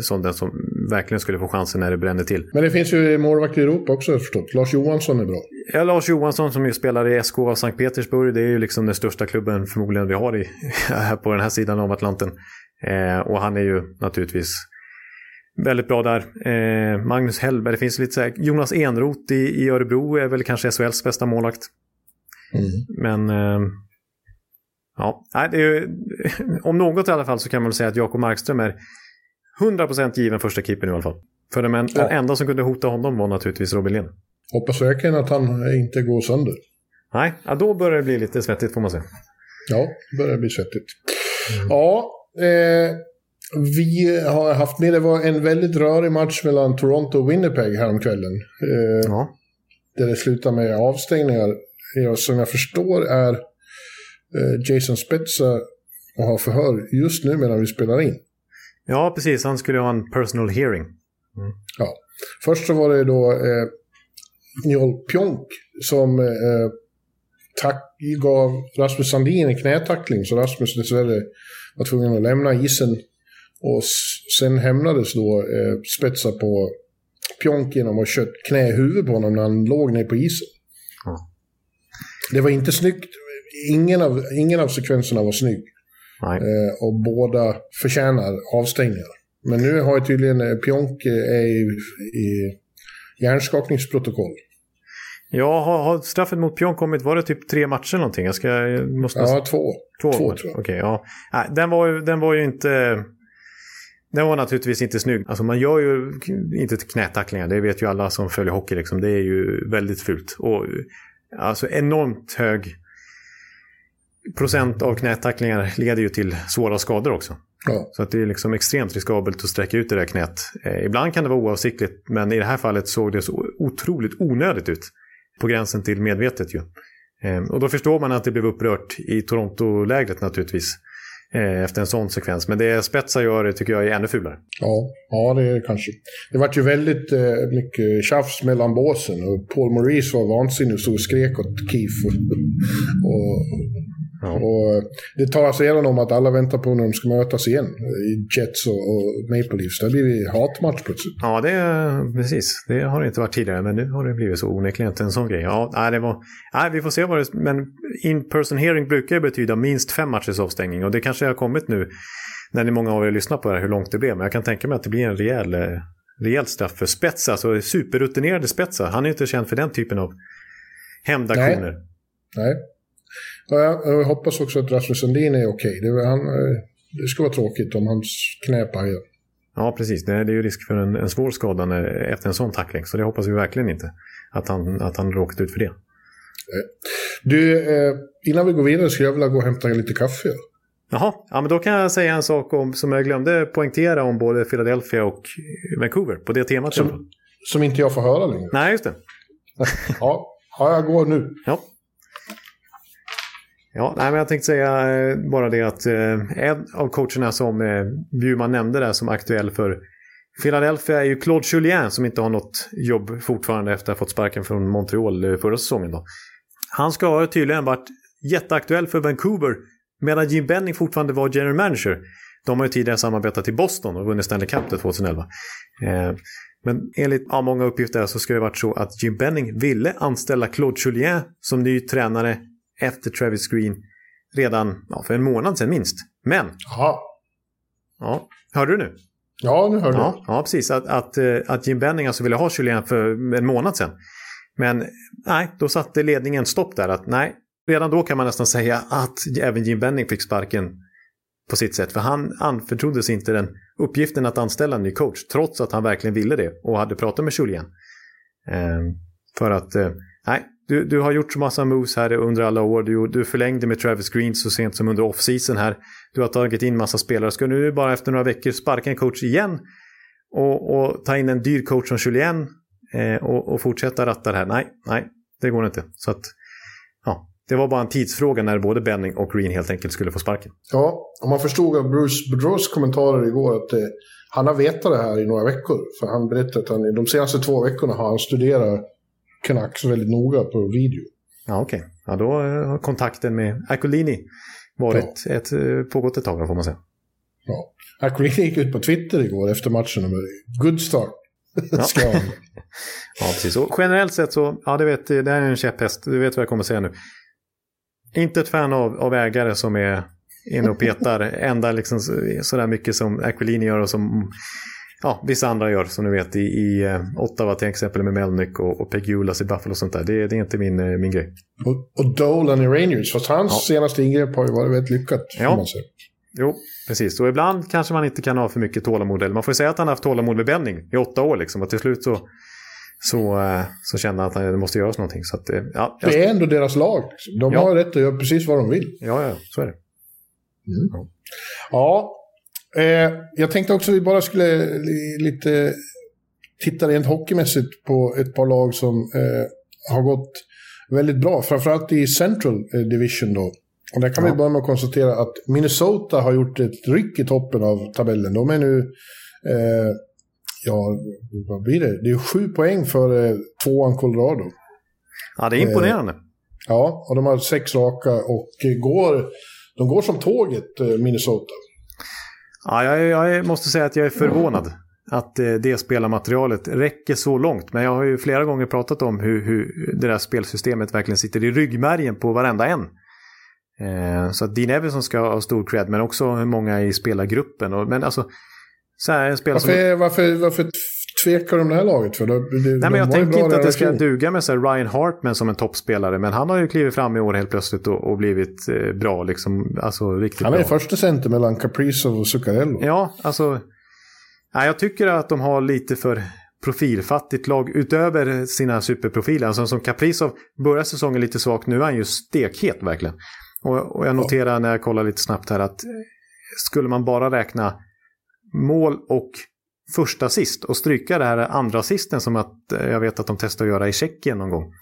som den som verkligen skulle få chansen när det bränner till. Men det finns ju målvakter i Europa också har förstått. Lars Johansson är bra. Ja, Lars Johansson som ju spelar i SK av Sankt Petersburg, det är ju liksom den största klubben förmodligen vi har i, här på den här sidan av Atlanten. Eh, och han är ju naturligtvis väldigt bra där. Eh, Magnus Hellberg, det finns lite så här, Jonas Enroth i, i Örebro är väl kanske SHLs bästa målvakt. Men eh, ja, nej, det är ju, om något i alla fall så kan man väl säga att Jakob Markström är 100% given första keepern i alla fall. För den, den enda som kunde hota honom var naturligtvis Robin Lehn. Hoppas verkligen att han inte går sönder. Nej, ja, då börjar det bli lite svettigt får man säga. Ja, det börjar bli svettigt. Ja, eh, vi har haft med, det var en väldigt rörig match mellan Toronto och Winnipeg häromkvällen. Eh, Ja. Där det slutar med avstängningar. Ja, som jag förstår är eh, Jason Spezza och har förhör just nu medan vi spelar in. Ja, precis. Han skulle ha en personal hearing. Ja. Först så var det då eh, Njol Pjonk som eh, tack, gav Rasmus Sandin en knätackling så Rasmus dessvärre var tvungen att lämna isen. Och sen hämnades då eh, Spetsa på Pjonk genom att kött knä i huvudet på honom när han låg ner på isen. Ja. Det var inte snyggt. Ingen av, ingen av sekvenserna var snygg. Eh, och båda förtjänar avstängningar. Men nu har ju tydligen eh, Pionk eh, är i, i hjärnskakningsprotokoll. Ja, har, har straffet mot Pion kommit? Var det typ tre matcher eller någonting? Jag ska, jag måste Ja, två. Två, Två, tror jag. Okej, ja. Nej, den, var ju, den var ju inte... Den var naturligtvis inte snygg. Alltså man gör ju inte knätacklingar, det vet ju alla som följer hockey. Liksom. Det är ju väldigt fult. Och alltså enormt hög procent av knätacklingar leder ju till svåra skador också. Ja. Så att det är liksom extremt riskabelt att sträcka ut det där knät. Eh, ibland kan det vara oavsiktligt, men i det här fallet såg det så otroligt onödigt ut. På gränsen till medvetet ju. Eh, och då förstår man att det blev upprört i Toronto-lägret naturligtvis. Eh, efter en sån sekvens. Men det Spetsa gör det tycker jag är ännu fulare. Ja, ja, det är kanske. Det vart ju väldigt eh, mycket tjafs mellan båsen och Paul Maurice var vansinnig och skrek åt Keefe. och, Ja. och eh, det talas redan om att alla väntar på när de ska mötas igen i Jets och, och Maple Leafs. Det blir det hatmatch plötsligt. Ja, det är precis. Det har det inte varit tidigare, men nu har det blivit så onekligen en sån grej. Ja, nej, det var, nej, vi får se vad det... Men in-person hearing brukar ju betyda minst fem matchers avstängning och det kanske har kommit nu när ni många av er lyssnar på det här, hur långt det blev. Men jag kan tänka mig att det blir en rejäl, eh, rejält straff för Spetsa, alltså superrutinerade Spetsa. Han är ju inte känd för den typen av hämndaktioner. Nej. Ja, jag, hoppas också att Rasmus Sandin är okej. Det, var- han, eh, det skulle vara tråkigt om hans knä pajar. Ja, precis. Det är, det är ju risk för en, en svår skada när- efter en sån tackling. Så det hoppas vi verkligen inte. Att han, att han råkat ut för det. Du, eh, innan vi går vidare skulle jag vilja gå och hämta lite kaffe. Jaha, ja, men då kan jag säga en sak om, som jag glömde poängtera om både Philadelphia och Vancouver på det temat. Som, som inte jag får höra längre. Nej, just det. Ja, ja jag går nu. Ja. Ja, nej, men jag tänkte säga eh, bara det att eh, en av coacherna som eh, Bjurman nämnde där som aktuell för Philadelphia är ju Claude Julien som inte har något jobb fortfarande efter att ha fått sparken från Montreal förra säsongen. Då. Han ska ha tydligen varit jätteaktuell för Vancouver medan Jim Benning fortfarande var general manager. De har ju tidigare samarbetat i Boston och vunnit Stanley Cup 2011. Men enligt ja, många uppgifter så ska det varit så att Jim Benning ville anställa Claude Julien som ny tränare efter Travis Green redan ja, för en månad sedan minst. Men, Jaha. ja, hörde du nu? Ja, nu hörde jag. Ja, ja precis. Att, att, eh, att Jim Benning alltså ville ha Julien för en månad sedan. Men nej, då satte ledningen stopp där. Att nej, redan då kan man nästan säga att även Jim Benning fick sparken på sitt sätt. För han anförtroddes inte den uppgiften att anställa en ny coach. Trots att han verkligen ville det och hade pratat med Julien. Eh, för att, eh, nej, du, du har gjort så massa moves här under alla år. Du, du förlängde med Travis Green så sent som under off-season här. Du har tagit in massa spelare. Ska du nu bara efter några veckor sparka en coach igen och, och ta in en dyr coach som Julien eh, och, och fortsätta ratta det här? Nej, nej, det går inte. Så att, ja, det var bara en tidsfråga när både Benning och Green helt enkelt skulle få sparken. Ja, och man förstod av Bruce Boudreaus kommentarer igår att eh, han har vetat det här i några veckor. För han berättade att han de senaste två veckorna har han studerat Canucks väldigt noga på video. Ja, okej. Ja, då eh, har kontakten med Akolini varit ett, eh, pågått ett tag, får man säga. Ja. Aquilini gick ut på Twitter igår efter matchen och good start. Han. Ja, precis. Och generellt sett så, ja, det, vet, det här är en käpphäst. Du vet vad jag kommer säga nu. Inte ett fan av, av ägare som är inne och petar ända liksom så- sådär mycket som Aquilini gör och som ja, vissa andra gör, som ni vet, i, i eh, Ottawa till exempel med Melnick och, och Pegulas i Buffalo och sånt där. Det, det är inte min, eh, min grej. Och, och Dolan i Rangers, fast hans Ja. senaste ingrepp har ju varit väldigt lyckat. Ja. Jo, precis. Och ibland kanske man inte kan ha för mycket tålamod. Eller man får säga att han har haft tålamod med Benning i åtta år. Liksom. Och till slut så, så, eh, så kände han att det måste göras någonting. Så att, ja, jag... Det är ändå deras lag. liksom. De Ja. har rätt att göra precis vad de vill. ja, ja, så är det. Ja, eh, jag tänkte också att vi bara skulle li, lite titta rent hockeymässigt på ett par lag som eh, har gått väldigt bra. Framförallt i Central eh, Division då. Och där kan vi börja med att konstatera att Minnesota har gjort ett ryck i toppen av tabellen. De är nu, eh, ja, vad blir det? Det är sju poäng för eh, tvåan Colorado. Ja, det är imponerande. Ja, och de har sex raka och eh, går, de går som tåget, eh, Minnesota. Ja, jag, jag måste säga att jag är förvånad att eh, det spelarmaterialet räcker så långt. Men jag har ju flera gånger pratat om hur, hur det där spelsystemet verkligen sitter i ryggmärgen på varenda en. Eh, så att Dean Evison ska ha stor cred, men också hur många i spelargruppen. Och, men alltså, så här en spelare som... Varför, varför, varför tvekar de det här laget? För det, det, Nej, men jag tänker inte att det ska duga med så Ryan Hartman som en toppspelare, men han har ju klivit fram i år helt plötsligt och, och blivit eh, bra, liksom, alltså riktigt Han är bra. första center mellan Kaprizov och Zuccarello. Ja, alltså. Nej, jag tycker att de har lite för profilfattigt lag utöver sina superprofiler. Alltså som Kaprizov börjar säsongen lite svagt, nu är han ju stekhet verkligen. Och, och jag noterar när jag kollar lite snabbt här att skulle man bara räkna mål och första assist och stryka det här andra assisten som att eh, jag vet att de testar att göra i Tjeckien någon gång.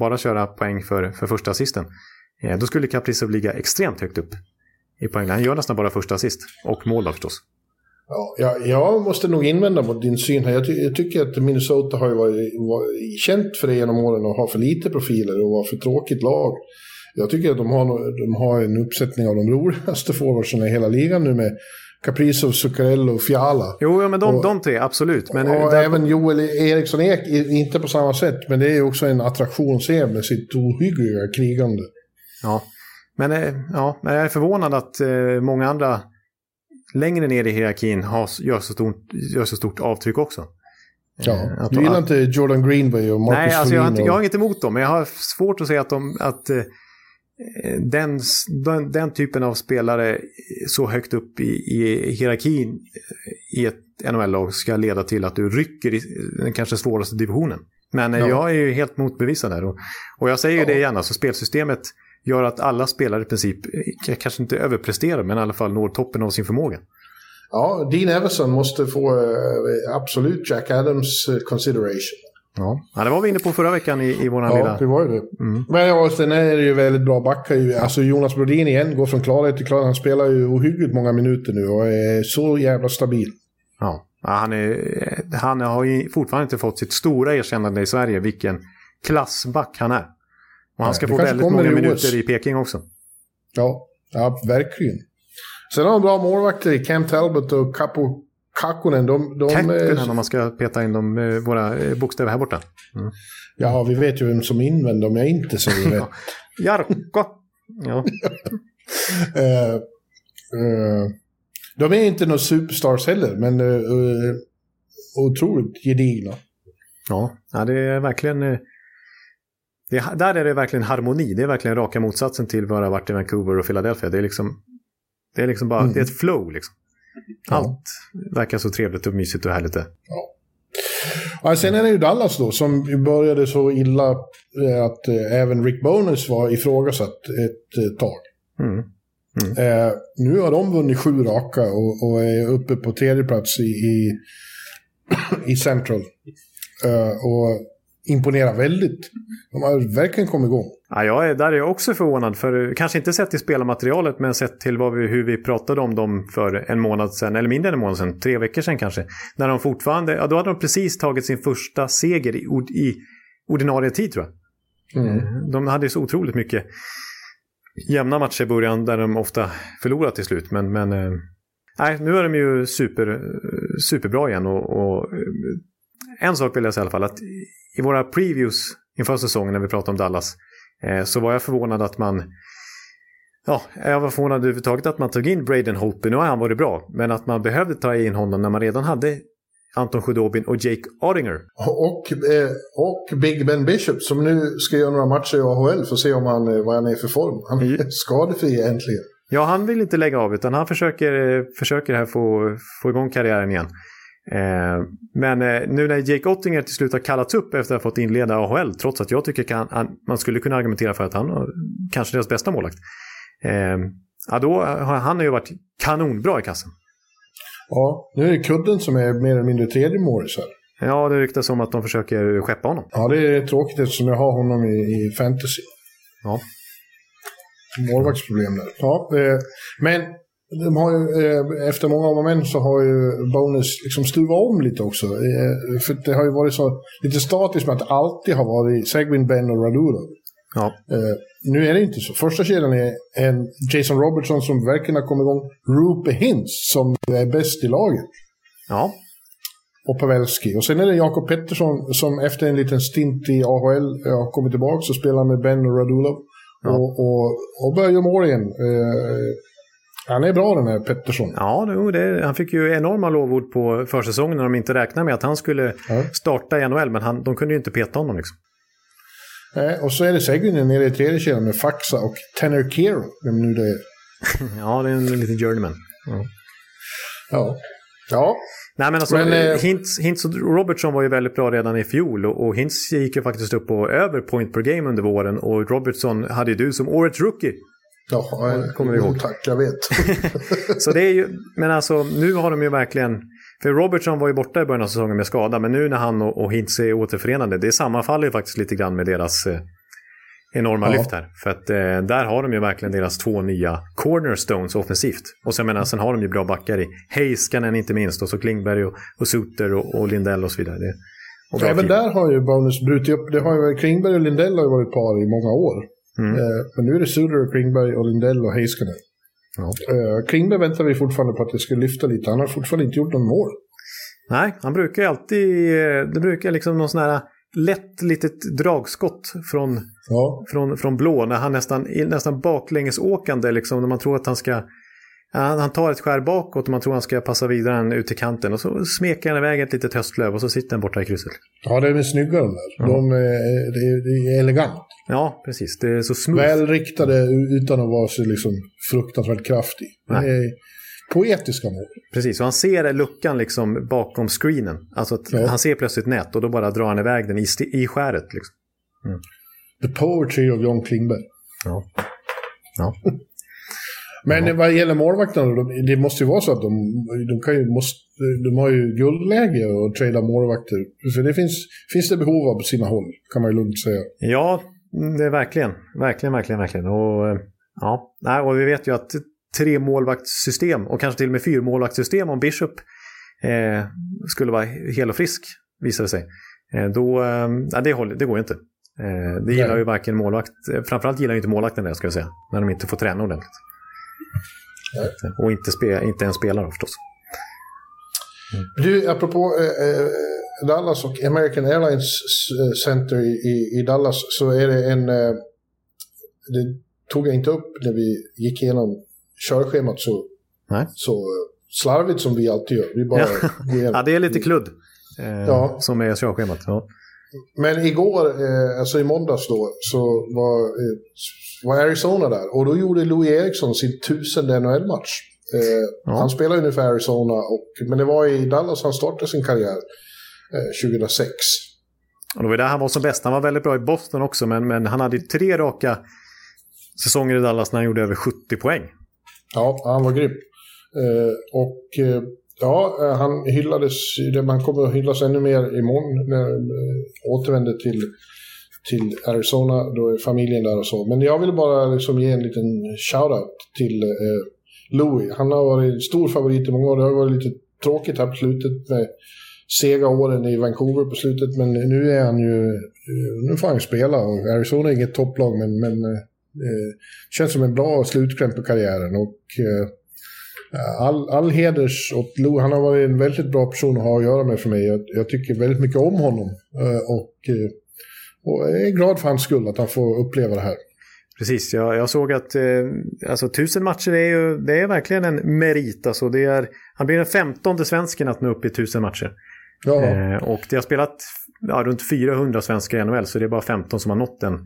Bara köra poäng för, för första assisten. Eh, då skulle Kaprizov ligga extremt högt upp i poäng. Han gör nästan bara första assist och mål då förstås. Ja, jag, jag måste nog invända mot din syn här. Jag, ty jag tycker att Minnesota har ju varit, varit känt för det genom åren och har för lite profiler och var för tråkigt lag. Jag tycker att de har, de har en uppsättning av de roligaste forwardsen i hela ligan nu med Kaprizov, Zuccarello och Fiala. Jo, ja, men de, Och- de tre, absolut. Men och där- även Joel Eriksson Ek, inte på samma sätt, men det är ju också en attraktion att se med sitt ohyggliga krigande. Ja, men, eh, ja, jag är förvånad att eh, många andra längre ner i hierarkin har, gör, så stort, gör så stort avtryck också. Ja, Eh, att- du gillar att- inte Jordan Greenway och Marcus Nej, alltså jag, har inte, jag har inget emot dem, men jag har svårt att säga att, de, att eh, den, den, den typen av spelare så högt upp i, i hierarkin eh, i ett NHL-lag ska leda till att du rycker i den kanske svåraste divisionen. Men eh, Ja. jag är ju helt motbevisad där. Och, och jag säger ju det igen, alltså spelsystemet gör att alla spelare i princip, eh, kanske inte överpresterar, men i alla fall når toppen av sin förmåga. Ja, Dean Everson måste få eh, absolut Jack Adams eh, consideration. Ja. ja, det var vi inne på förra veckan i, i vår Ja, lilla... det var ju det. Men ja, sen är det ju väldigt bra backar. ju. Alltså Jonas Brodin igen går från klarhet till klarhet. Han spelar ju ohyggligt många minuter nu och är så jävla stabil. Ja, ja, han, är, han har ju fortfarande inte fått sitt stora erkännande i Sverige, vilken klassback han är. Och han ska det få väldigt många i minuter i Peking också. Ja, ja verkligen. Sen har de bra målvakter i Cam Talbot och Capo Kakkonen. De, de, Käkkunen eh, om man ska peta in de, eh, våra eh, bokstäver här borta. ja, vi vet ju vem som invänder om jag inte säger det. Jarkko! Ja. Eh, eh, de är inte några superstars heller, men eh, otroligt gedigna. ja, ja, det är verkligen... Det, är- där är det verkligen harmoni. Det är verkligen raka motsatsen till vad det har varit i Vancouver och Philadelphia. Det är liksom, det är liksom bara det är ett flow. Liksom. Allt verkar så trevligt och mysigt och härligt. Det. Ja, sen är det ju Dallas då, som började så illa eh, att eh, även Rick Bonus var ifrågasatt ett eh, tag. Mm. Eh, nu har de vunnit sju raka och, och är uppe på tredje plats i, i, i Central. Eh, och imponerar väldigt. De har verkligen kommit igång. Ja, jag är, där är jag också förvånad, för kanske inte sett till spelarmaterialet, men sett till vi, hur vi pratade om dem för en månad sedan, eller mindre än en månad sedan, tre veckor sedan kanske. När de fortfarande, ja då hade de precis tagit sin första seger i, i ordinarie tid tror jag. Mm. De hade så otroligt mycket jämna matcher i början där de ofta förlorat till slut, men, men eh, nej, nu är de ju super, superbra igen och, och eh, en sak vill jag säga i alla fall, att i våra previews inför säsongen när vi pratade om Dallas eh, så var jag förvånad att man Ja, jag var förvånad överhuvudtaget att man tog in Braden Holtby. Nu har han varit bra, men att man behövde ta in honom när man redan hade Anton Khudobin och Jake Ottinger. Och, eh, och Big Ben Bishop som nu ska göra några matcher i AHL för att se om han, eh, vad han är för form. Han är skadefri äntligen. Ja, han vill inte lägga av utan han försöker, försöker här få, få igång karriären igen. Eh, men eh, nu när Jake Ottinger till slut har kallats upp efter att ha fått inleda AHL, trots att jag tycker kan, han, man skulle kunna argumentera för att han är kanske deras bästa målvakt. Eh, ja, då har han ju varit kanonbra i kassen. Ja, nu är det kudden som är mer eller mindre tredje målis här. Ja, det ryktas om att de försöker skeppa honom. Ja, det är tråkigt eftersom jag har honom i, i fantasy. Ja. Målvaktsproblem där. Ja, men de har ju, eh, efter många om och men så har ju Bonus liksom stuvat om lite också. Eh, för det har ju varit så lite statiskt med att det alltid har varit Seguin, Ben och Radulov. Ja. Eh, nu är det inte så. Första kedjan är en Jason Robertson som verkligen har kommit igång. Rupe Hintz som är bäst i laget. Ja. Och Pavelski. Och sen är det Jakob Pettersson som efter en liten stint i AHL har kommit tillbaka och spelar med Ben och Radulov. Ja. Och, och, och börjar göra mål igen. Eh, han är bra den här Pettersson. Ja, det, han fick ju enorma lovord på försäsongen när de inte räknade med att han skulle Ja. starta i NHL, men han, de kunde ju inte peta honom. Liksom. Eh, och så är det Seguin nere i tredje kedjan med Faxa och Tanner Kero. Vem nu det är. Ja, det är en liten journeyman. Ja. Ja. Nej, men alltså, Men, eh, Hintz, Hintz och Robertson var ju väldigt bra redan i fjol och, och Hintz gick ju faktiskt upp på över point per game under våren och Robertson hade ju du som årets rookie. Ja, eh, kommer ihåg. Tack, jag vet. Så det är ju, men alltså nu har de ju verkligen, för Robertson var ju borta i början av säsongen med skada, men nu när han och, och Hintz är återförenade, det sammanfaller ju faktiskt lite grann med deras eh, enorma Ja. lyft här. För att eh, där har de ju verkligen deras två nya cornerstones offensivt. Och sen, menar, sen har de ju bra backar i Heiskanen inte minst, och så Klingberg och, och Suter och, och Lindell och så vidare. Det, och Även där har ju Bonus brutit upp. Det har ju, Klingberg och Lindell har ju varit par i många år. Mm. Eh, men nu är det Suder Klingberg och Lindell och Heiskanen. Ja. Eh, Klingberg väntar vi fortfarande på att det ska lyfta lite. Han har fortfarande inte gjort någon mål. Nej, han brukar ju alltid, eh, det brukar liksom någon sån här lätt litet dragskott från Ja, från, från blå när han nästan, nästan baklängesåkande liksom när man tror att han ska han, tar ett skär bakåt och man tror han ska passa vidare den ut till kanten och så smeker han iväg ett litet höstlöv och så sitter han borta i krysset. ja det är snygga de där. De, eh, det, är, det är elegant. Ja, precis. Det är så smooth. Välriktade utan att vara så liksom fruktansvärt kraftig. Nej. poetiska mål. Precis, och han ser luckan liksom bakom screenen. Alltså Ja. han ser plötsligt nät och då bara drar han iväg den i, i skäret. Liksom. The poetry of John Klingberg. Ja. Ja. Men vad gäller målvakterna, de- det måste ju vara så att de, de, kan ju, måste, de har ju guldläge att trada målvakter. För det finns, finns det behov av på sina håll, kan man ju lugnt säga. Ja, det är verkligen. Verkligen, verkligen, verkligen. Och, eh, ja, nej, och vi vet ju att tre målvaktssystem och kanske till och med fyrmålvaktssystem om Bishop eh, skulle vara hel och frisk, visar det sig. Eh, då, eh, det, håller, det går ju inte. Eh, det gillar Nej. ju varken målvakt, eh, framförallt gillar ju inte målvakten det ska jag säga, när de inte får träna ordentligt. Och inte, spe, inte en spelare förstås. Du, apropå eh, eh, Dallas och American Airlines Center i, i, Dallas så är det en... Eh, det tog jag inte upp när vi gick igenom körschemat så, Nej. så eh, slarvigt som vi alltid gör. Vi bara Ja. igenom. Ja, det är lite kludd eh, Ja. som är körschemat. Ja. Men igår, eh, alltså i måndags då, så var, eh, var Arizona där. Och då gjorde Louis Eriksson sin tusende NHL-match. Eh, Ja. Han ju nu för Arizona, och, men det var i Dallas han startade sin karriär 2006. Och det var där han var som bäst. Han var väldigt bra i Boston också, men, men han hade tre raka säsonger i Dallas när han gjorde över 70 poäng. Ja, han var grym. Eh, och eh, ja, eh, han hyllades, man kommer att hyllas ännu mer imorgon när han eh, återvänder till, till Arizona. Då är familjen där och så. Men jag vill bara liksom ge en liten shout-out till eh, Louis. Han har varit stor favorit i många år. Det har varit lite tråkigt här på slutet med sega åren i Vancouver på slutet. Men nu är han ju, eh, nu får han ju spela. Och Arizona är inget topplag men, men eh, eh känns som en bra slutkläm på karriären. Och eh, all, all heders åt Lou. Han har varit en väldigt bra person att ha att göra med för mig. Jag, jag tycker väldigt mycket om honom. Eh, och, eh, och är glad för hans skull att han får uppleva det här. Precis, jag, jag såg att eh, alltså, tusen matcher är ju det är verkligen en merit. Alltså, det är, han blir den femtonde svensken att nå upp i tusen matcher. Ja, Eh, och det har spelat ja, runt 400 svenskar i NHL, så det är bara 15 som har nått den,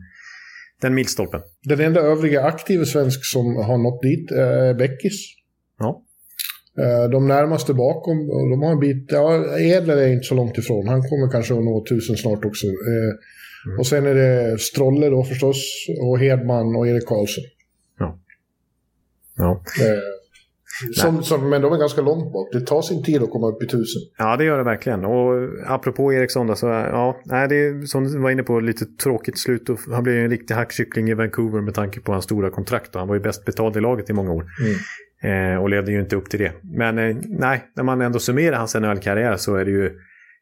den milstolpen. Den enda övriga aktiva svensk som har nått dit är Beckis. Ja. Eh, De närmaste bakom, de har en bit, ja, Edler är inte så långt ifrån. Han kommer kanske att nå tusen snart också. Eh, Och sen är det Strolle då förstås, och Hedman och Erik Karlsson. Ja. Eh, Som, som, men de är ganska långt bak. Det tar sin tid att komma upp i tusen. Ja, det gör det verkligen. Och apropå Eriksson då, så ja, det är som du var inne på, lite tråkigt slut. Och han blev ju en riktig hackkyckling i Vancouver med tanke på hans stora kontrakt. Och han var ju bäst betald i laget i många år. Eh, och levde ju inte upp till det. Men eh, nej, när man ändå summerar hans NHL-karriär så är det ju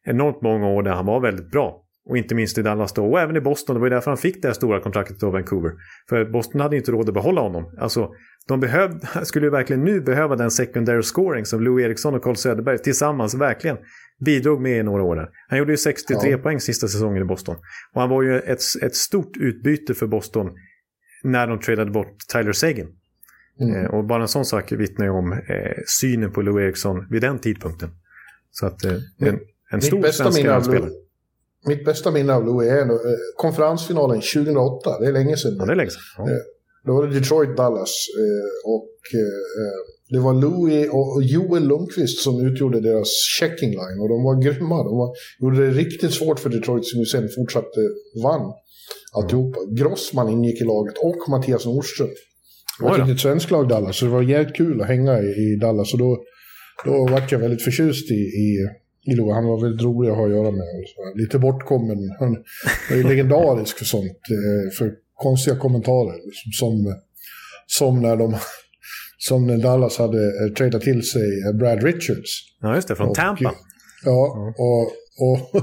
enormt många år där han var väldigt bra. Och inte minst i Dallas då, och även i Boston. Det var ju därför han fick det här stora kontraktet av Vancouver. För Boston hade inte råd att behålla honom. Alltså, de behövde, skulle ju verkligen nu behöva den secondary scoring som Lou Eriksson och Carl Söderberg tillsammans verkligen bidrog med i några år. där. Han gjorde ju 63 Ja. poäng sista säsongen i Boston. Och han var ju ett, ett stort utbyte för Boston när de tradade bort Tyler Sagan. Mm. Eh, och bara en sån sak vittnar ju om eh, synen på Lou Eriksson vid den tidpunkten. Så att eh, en, en stor svensk spelare. Mitt bästa minne av Louis är nog, eh, konferensfinalen 2008. Det är länge sedan. Ja, det är länge sedan. Ja. Eh, Då var det Detroit-Dallas. Eh, och det var Louis och Joel Lundqvist som utgjorde deras checking line. Och de var grymma. De var, gjorde det riktigt svårt för Detroit som ju sen fortsatte vann alltihopa. Grossman ingick i laget och Mattias Nordström. Det var ett riktigt svenskt lag Dallas. Så det var jävligt kul att hänga i, Dallas. Och då, då vart jag väldigt förtjust i, i, i Louis. Han var väldigt rolig att ha att göra med. Lite bortkommen. Han är ju legendarisk för sånt. eh, För konstiga kommentarer. liksom, Som, som när de... Som när Dallas hade eh, tradat till sig eh, Brad Richards. ja, just det. Från Och- Tampa. Ja, och, och,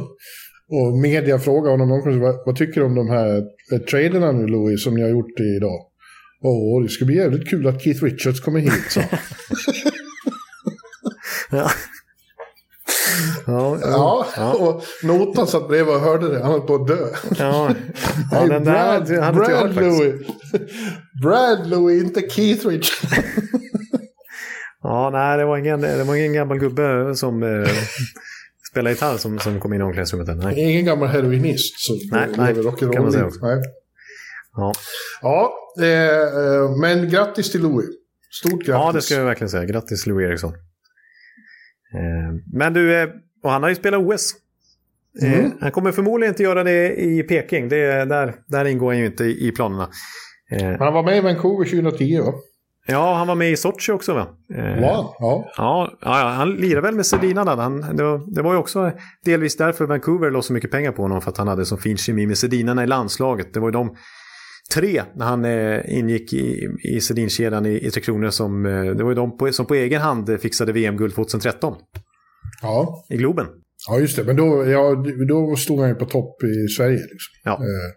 och media frågade honom vad, vad tycker du om de här eh, traderna nu Louis som ni har gjort idag? Åh, det ska bli jävligt kul att Keith Richards kommer hit. Så. Ja. Ja, ja, och notan satt bredvid och hörde det. Han höll på att dö. ja. ja Hey, den där Brad, hade hade jag Brad faktiskt. Louis. Brad Louis, inte Keith Richards. Ja, nej, det var ingen, det var ingen gammal gubbe som eh, spelade gitarr som, som kom in i omklädningsrummet. Nej. Ingen gammal heroinist som Nej, lever nej, rock'n'roll kan man säga också. Nej. Ja. Ja, eh, eh, men grattis till Louis. Stort grattis. ja, det ska jag verkligen säga. Grattis Louis Eriksson. Eh, men du, eh, och han har ju spelat OS. Eh, Mm. Han kommer förmodligen inte göra det i Peking. Det, är- där, där ingår han ju inte i, i planerna. Eh, Han var med i Vancouver 2010 va? ja, han var med i Sochi också va? Eh, Wow. Ja. Ja, ja, han lirade väl med Sedina där. Han, det, var, det var ju också delvis därför Vancouver la så mycket pengar på honom. För att han hade så fin kemi med Sedinarna i landslaget. Det var ju de tre när han eh, ingick i, i Sedinkedjan i, i Tre Kronor som, eh, det var ju de på, som på egen hand fixade VM-guld 2013 ja. i Globen. Ja, just det. Men då, ja, då stod han ju på topp i Sverige. Liksom. Ja. Eh,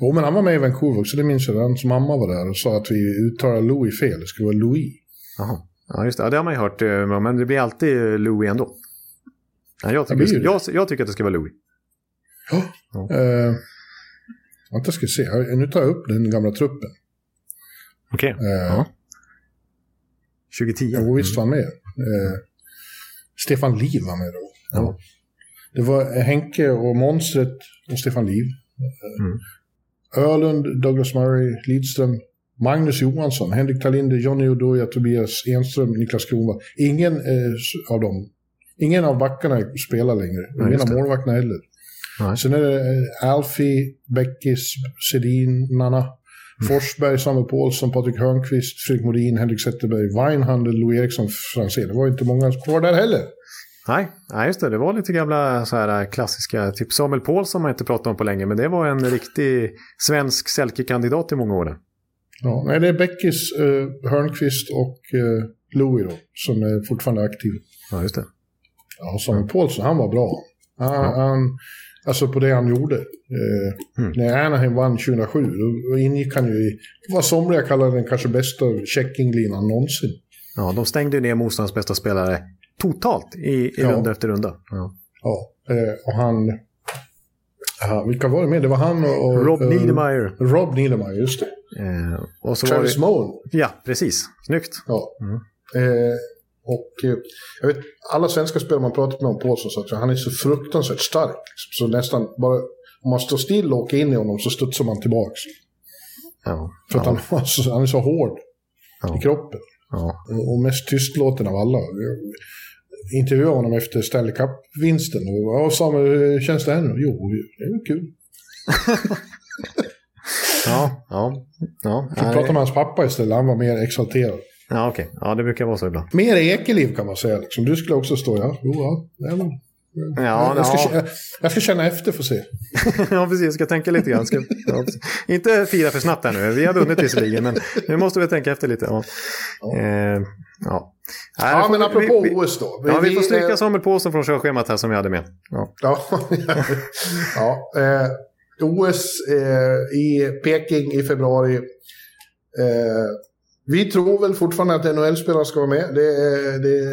jo, men han var med i Vancouver också, det minns jag. Hans mamma var där och sa att vi uttalar Louis fel. Det skulle vara Louis. Jaha. Ja, just det. Ja, det har man ju hört. eh, Men det blir alltid Louis ändå. Ja, jag, tycker, ju jag, jag tycker att det ska vara Louis. Eh, vänta, ska se. Nu tar jag upp den gamla truppen. Okej. Eh, Ja. 2010. Jo, visst var han med. Eh, Stefan Liv var med då. Ja. Det var Henke och Månsret och Stefan Liv. Mm. Ölund, Douglas Murray, Lidström, Magnus Johansson, Henrik Talinder, Johnny Oduya, Tobias Enström, Niklas Kronwall. Ingen eh, av dem, ingen av backarna spelar längre. Ja, ingen av målvakterna heller. Nej. Sen är det eh, Alfie, Beckis, Sedin, Nanna. Forsberg, Samuel Paulsson, Patrik Hörnqvist, Fredrik Modin, Henrik Zetterberg, Weinhandel, Louis Eriksson, Franzén. Det var inte många kvar där heller. Nej, nej, just det. Det var lite gamla så här äh, klassiska, typ Samuel Paulsson har man inte pratat om på länge, men det var en riktig svensk Selke-kandidat i många år. Ja, nej, det är Beckis, eh, Hörnqvist och eh, Louis då, som är fortfarande aktiv. Ja, just det. Ja, Samuel Paulsson, han var bra. Han, han, alltså på det han gjorde. Eh, Mm. När Anaheim vann 2007, då, ingick han ju i vad somliga kallar den kanske bästa checkinglinan någonsin. Ja, de stängde ju ner motståndarens bästa spelare totalt i, i Ja. runda efter runda. Ja. Ja, eh, och han... Ja, vilka var det med? Det var han och... och Rob eh, Niedermeyer. Rob Niedermeyer, just det. Eh, och så var Travis det, Moan. Ja, precis. Snyggt. Ja. Mm. Eh, och eh, jag vet, alla svenska spelare man pratat med om Paulsson sa att han är så fruktansvärt stark. Liksom, så nästan bara, om man står still och åker in i honom så studsar man tillbaks. Ja. För att han, var så, han är så hård Ja. i kroppen. Och mest tystlåten av alla. Jag intervjuade honom efter Stanley Cup-vinsten. Och ja, Samuel, hur känns det här nu? Jo, det är kul. Ja, ja. ja. Jag pratade med hans pappa istället, han var mer exalterad. Ja, okej. Ja, det brukar vara så ibland. Mer Ekeliv kan man säga. Liksom. Du skulle också stå, ja, jo, ja. ja Ja, jag, ska, ja. jag ska känna efter för att se. ja, precis. Jag ska tänka lite grann. Ska, ja. Inte fira för snabbt här nu. Vi har vunnit visserligen, men nu måste vi tänka efter lite. Ja, eh, ja. Nej, Ja, får men vi- apropå vi, vi, OS då. Ja, vi får eh, stryka Samuel Paulsson från körschemat här som vi hade med. Ja. Ja, eh, OS eh, i Peking i februari. Vi tror väl fortfarande att NHL-spelarna ska vara med. Det, är- det,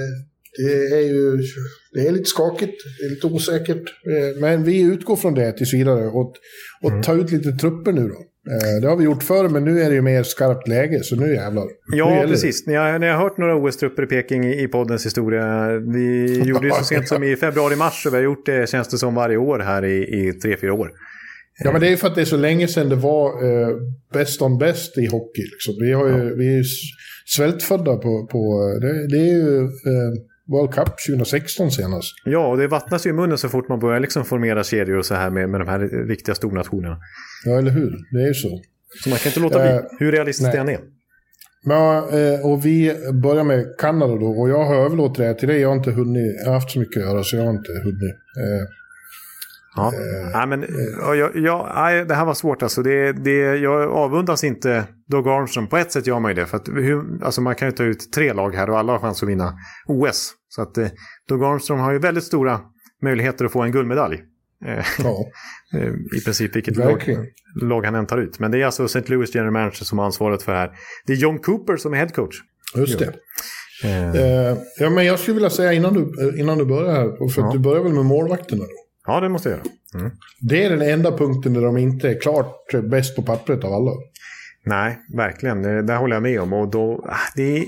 det är ju det är lite skakigt, det är lite osäkert. Eh, men vi utgår från det tills vidare och, och ta ut lite trupper nu då. Eh, det har vi gjort förr, men nu är det ju mer skarpt läge, så nu jävlar. Nu Ja, det. precis. Ni har, ni har hört några OS-trupper i Peking i, i poddens historia. Vi gjorde det så sent som i februari-mars och vi har gjort det, känns det som, varje år här i, i tre, fyra år. Ja, men det är för att det är så länge sedan det var eh, best on best i hockey. Liksom. Vi, har ju, vi är ju svältfödda på... på det, det är ju eh, World Cup 2016 senast. Ja, och det vattnas ju i munnen så fort man börjar liksom formera kedjor och så här med, med de här riktiga stornationerna. Ja, eller hur? Det är ju så. Så man kan inte låta bli, Eh, hur realistiskt det än är. Men, eh, och vi börjar med Kanada då. Och jag har överlåtit det här till dig. Jag har inte hunnit. Jag har haft så mycket att göra så jag har inte hunnit. Eh, Ja. nej, men, ja, jag, jag, nej, det här var svårt alltså. Det, det, jag avundas inte Doug Armstrong. På ett sätt gör man ju det. För att hur, alltså man kan ju ta ut tre lag här och alla har chans att vinna OS. Så att eh, Doug Armstrong har ju väldigt stora möjligheter att få en guldmedalj. Eh, ja, eh, I princip vilket lag, lag han än tar ut. Men det är alltså St. Louis General Manager som har ansvaret för det här. Det är John Cooper som är head coach. Just det. Eh, Eh, ja, men jag skulle vilja säga innan du, eh, innan du börjar här. För Ja. du börjar väl med målvakterna då? Ja, det måste jag göra. Det är den enda punkten där de inte är klart bäst på pappret av alla. Nej, verkligen. Det, där håller jag med om. Och då, ah, det är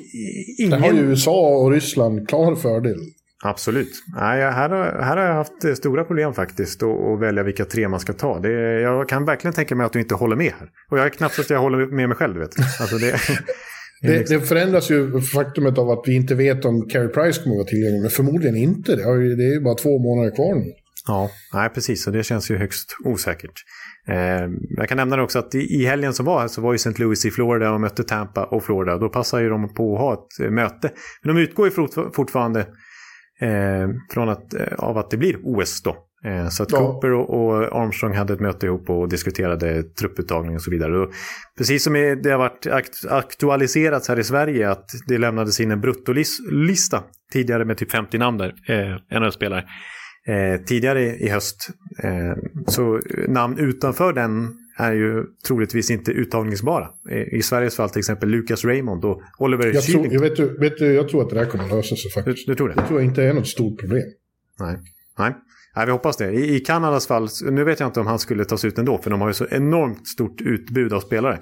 ingen... Där har ju USA och Ryssland klar fördel. Absolut. Nej, här, har, här har jag haft eh, stora problem faktiskt att välja vilka tre man ska ta. Det, jag kan verkligen tänka mig att du inte håller med här. Och jag är knappt så att jag håller med mig själv. du Vet. Alltså det, Det, det förändras ju faktumet av att vi inte vet om Carey Price kommer att vara tillgänglig, men förmodligen inte. Det, ju, det är ju bara två månader kvar nu. Ja, nej, precis. Och det känns ju högst osäkert. Eh, jag kan nämna det också att i, i helgen som var här så var ju St. Louis i Florida och mötte Tampa och Florida. Då passar ju de på att ha ett eh, möte. Men de utgår ju fort, fortfarande eh, från att, eh, av att det blir OS då. Eh, så att Ja. Cooper och, och Armstrong hade ett möte ihop och diskuterade trupputtagning och så vidare. Och precis som det har varit akt, aktualiserats här i Sverige att det lämnades in en bruttolista tidigare med typ 50 namn där, eh, NHL-spelare. Eh, tidigare i höst. Eh, så namn utanför den är ju troligtvis inte uttagningsbara. I Sveriges fall till exempel Lucas Raymond och Oliver Jag tror, jag, vet, du- vet du, jag tror att det där kommer lösa sig Du, faktiskt. du tror det? Det tror jag inte är något stort problem. Nej. Nej. Nej, vi hoppas det. I, I Kanadas fall, nu vet jag inte om han skulle tas ut ändå, för de har ju så enormt stort utbud av spelare.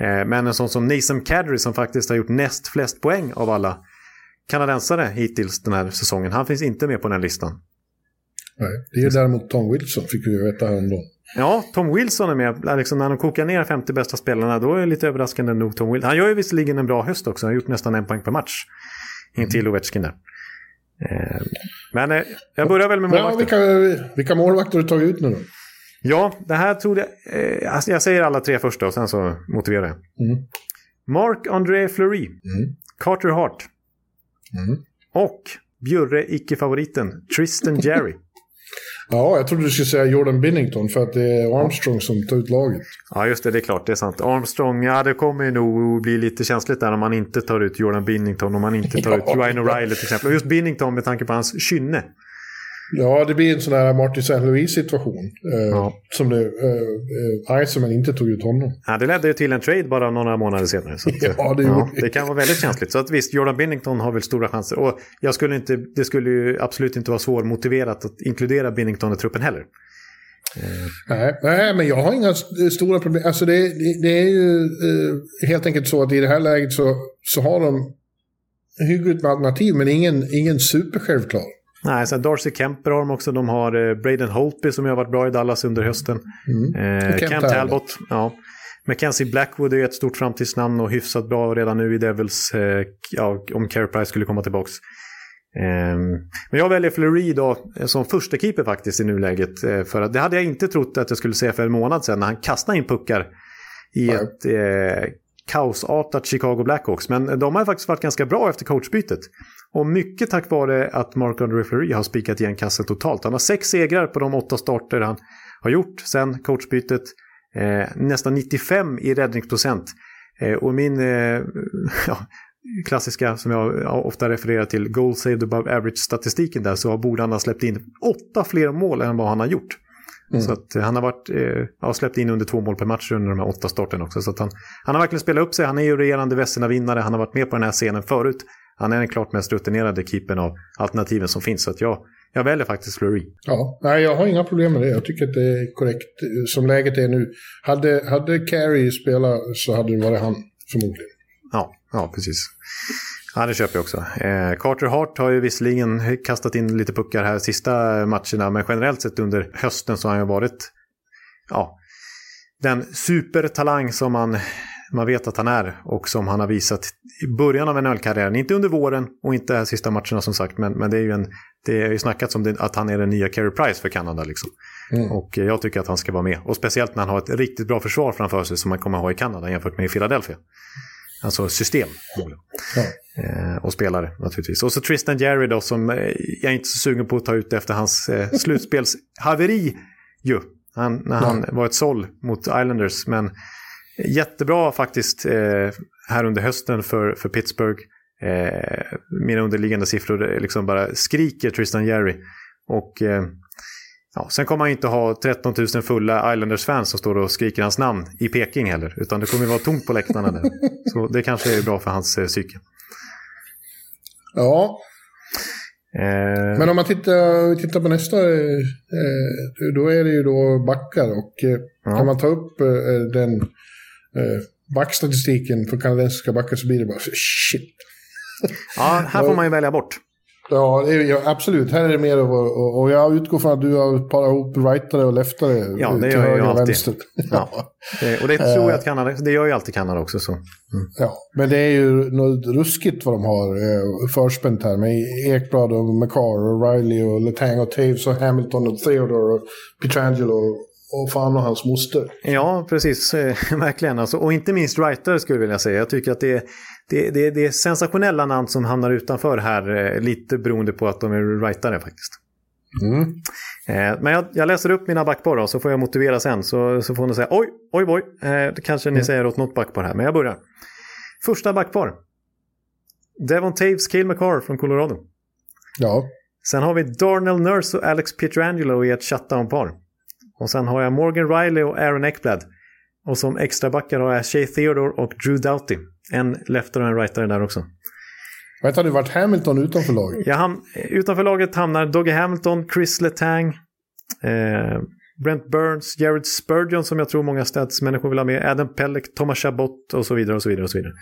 Eh, men en sån som Nathan Kadri som faktiskt har gjort näst flest poäng av alla kanadensare hittills den här säsongen, han finns inte med på den listan. Nej. Det är däremot Tom Wilson, fick vi veta häromdagen. Ja, Tom Wilson är med. Liksom när de kokar ner 50 bästa spelarna, då är det lite överraskande nog Tom Wilson. Han gör ju visserligen en bra höst också, han har gjort nästan en poäng per match. In till Ovechkin där. Eh, men eh, jag börjar väl med ja, målvakten. vilka, vilka målvakter har du tagit ut nu då? Ja, det här trodde jag... Eh, alltså jag säger alla tre först då, och sen så motiverar jag. Mm. Marc-André Fleury. Carter Hart. Mm. Och Bjurre, icke-favoriten, Tristan Jerry. Ja, jag trodde du skulle säga Jordan Binnington för att det är Armstrong som tar ut laget. ja, just det, det är klart, det är sant. Armstrong, ja det kommer ju nog bli lite känsligt där om man inte tar ut Jordan Binnington, om man inte tar ut Ja. Ryan O'Reilly till exempel. Och just Binnington med tanke på hans kynne. Ja, det blir en sån här Martin St. Louis-situation. Eh, Ja. Som det, eh, eh, Iceman inte tog ut honom. Ja, det ledde ju till en trade bara några månader senare. Så att, Ja, det gjorde det. kan vara väldigt känsligt. Så att visst, Jordan Binnington har väl stora chanser. Och jag skulle inte, det skulle ju absolut inte vara svårmotiverat att inkludera Binnington i truppen heller. Nej, nej, men jag har inga st- stora problem. Alltså det, det, det är ju eh, helt enkelt så att i det här läget så, så har de hyggligt med alternativ, men ingen, ingen supersjälvklar. Nej, sen Darcy Kemper har de också. De har eh, Braden Holtby som har varit bra i Dallas under hösten. Eh, Mm. Och Kent Kent Talbot. Ja. Mackenzie Blackwood är ett stort framtidsnamn och hyfsat bra redan nu i Devils. Eh, ja, om Carey Price skulle komma tillbaka. Eh, men jag väljer Fleury då eh, som första keeper faktiskt i nuläget. Eh, för att det hade jag inte trott att jag skulle säga för en månad sedan när han kastade in puckar i Nej. ett eh, kaosartat Chicago Blackhawks. Men de har faktiskt varit ganska bra efter coachbytet. Och mycket tack vare att Mark Andre Fleury har spikat igen kassen totalt. Han har sex segrar på de åtta starter han har gjort sen coachbytet. Eh, nästan 95 i räddningsprocent. Eh, och min eh, ja, klassiska, som jag ofta refererar till, goal saved above average-statistiken där, så borde han ha släppt in åtta fler mål än vad han har gjort. Så att han har varit, eh, ja, släppt in under två mål per match under de här åtta starterna också. Så han, han har verkligen spelat upp sig. Han är ju regerande Vesina-vinnare. Han har varit med på den här scenen förut. Han är den klart mest rutinerade keepern av alternativen som finns. Så att jag, jag väljer faktiskt Fleury. Ja, nej, jag har inga problem med det. Jag tycker att det är korrekt eh, som läget är nu. Hade, hade Carey spelat så hade det varit han, förmodligen. Ja, ja precis. Ja, det köper jag också. Eh, Carter Hart har ju visserligen kastat in lite puckar här sista matcherna, men generellt sett under hösten så har han ju varit ja, den supertalang som man, man vet att han är och som han har visat i början av NHL-karriären. Inte under våren och inte de här sista matcherna som sagt, men, men det är ju en, det är ju snackats om det, att han är den nya Carey Price för Kanada. Liksom. Och eh, jag tycker att han ska vara med. Och speciellt när han har ett riktigt bra försvar framför sig som man kommer ha i Kanada jämfört med i Philadelphia. Alltså system. Eh, och spelare naturligtvis. Och så Tristan Jerry då som eh, jag är inte så sugen på att ta ut efter hans eh, slutspelshaveri ju. Han, när han var ett såll mot Islanders. Men jättebra faktiskt eh, här under hösten för, för Pittsburgh. Eh, mina underliggande siffror eh, liksom bara skriker Tristan Jerry. Och ja, sen kommer han inte ha 13 000 fulla Islanders-fans som står och skriker hans namn i Peking heller. Utan det kommer vara tomt på läktarna där. Så det kanske är bra för hans eh, psyke. Ja, men om man tittar, tittar på nästa, då är det ju då backar. Och Ja. kan man ta upp den eh, backstatistiken för kanadensiska backar så blir det bara shit. ja, här får man ju välja bort. Ja, ja, absolut. Här är det mer av och, och jag utgår från att du har parat ihop rightare och leftare Ja, det till gör jag höger och vänster. Ja. Eh, och det tror jag att Kanada, det gör ju alltid Kanada också. Så. Ja, men det är ju något ruskigt vad de har eh, förspänt här med Ekblad och McCarr och Riley och Letang och Taves och Hamilton och Theodore och Pietrangelo och fan och hans moster. Ja, precis. Verkligen. Alltså, och inte minst writer skulle jag vilja säga. Jag tycker att det är, det, det, det är sensationella namn som hamnar utanför här. eh, Lite beroende på att de är writare faktiskt. Mm. Eh, Men jag, jag läser upp mina backpar då, så får jag motivera sen. Så, så får ni säga oj, oj, oj. Eh, det kanske ni säger åt något backpar här, men jag börjar. Första backpar. Devon Taves, Cale McCarr från Colorado. Ja, Sen har vi Darnell Nurse och Alex Pietrangelo i ett shutdown-par. Och sen har jag Morgan Riley och Aaron Ekblad. Och som extra backar har jag Shea Theodore och Drew Doughty. En lefter och en rightare där också. vänta nu, vart Hamilton utanför laget? Jag ham- utanför laget hamnar Doggy Hamilton, Chris Letang, eh, Brent Burns, Jared Spurgeon som jag tror många statsmänniskor vill ha med, Adam Pellick, Thomas Chabot och så vidare och så vidare. Och så vidare.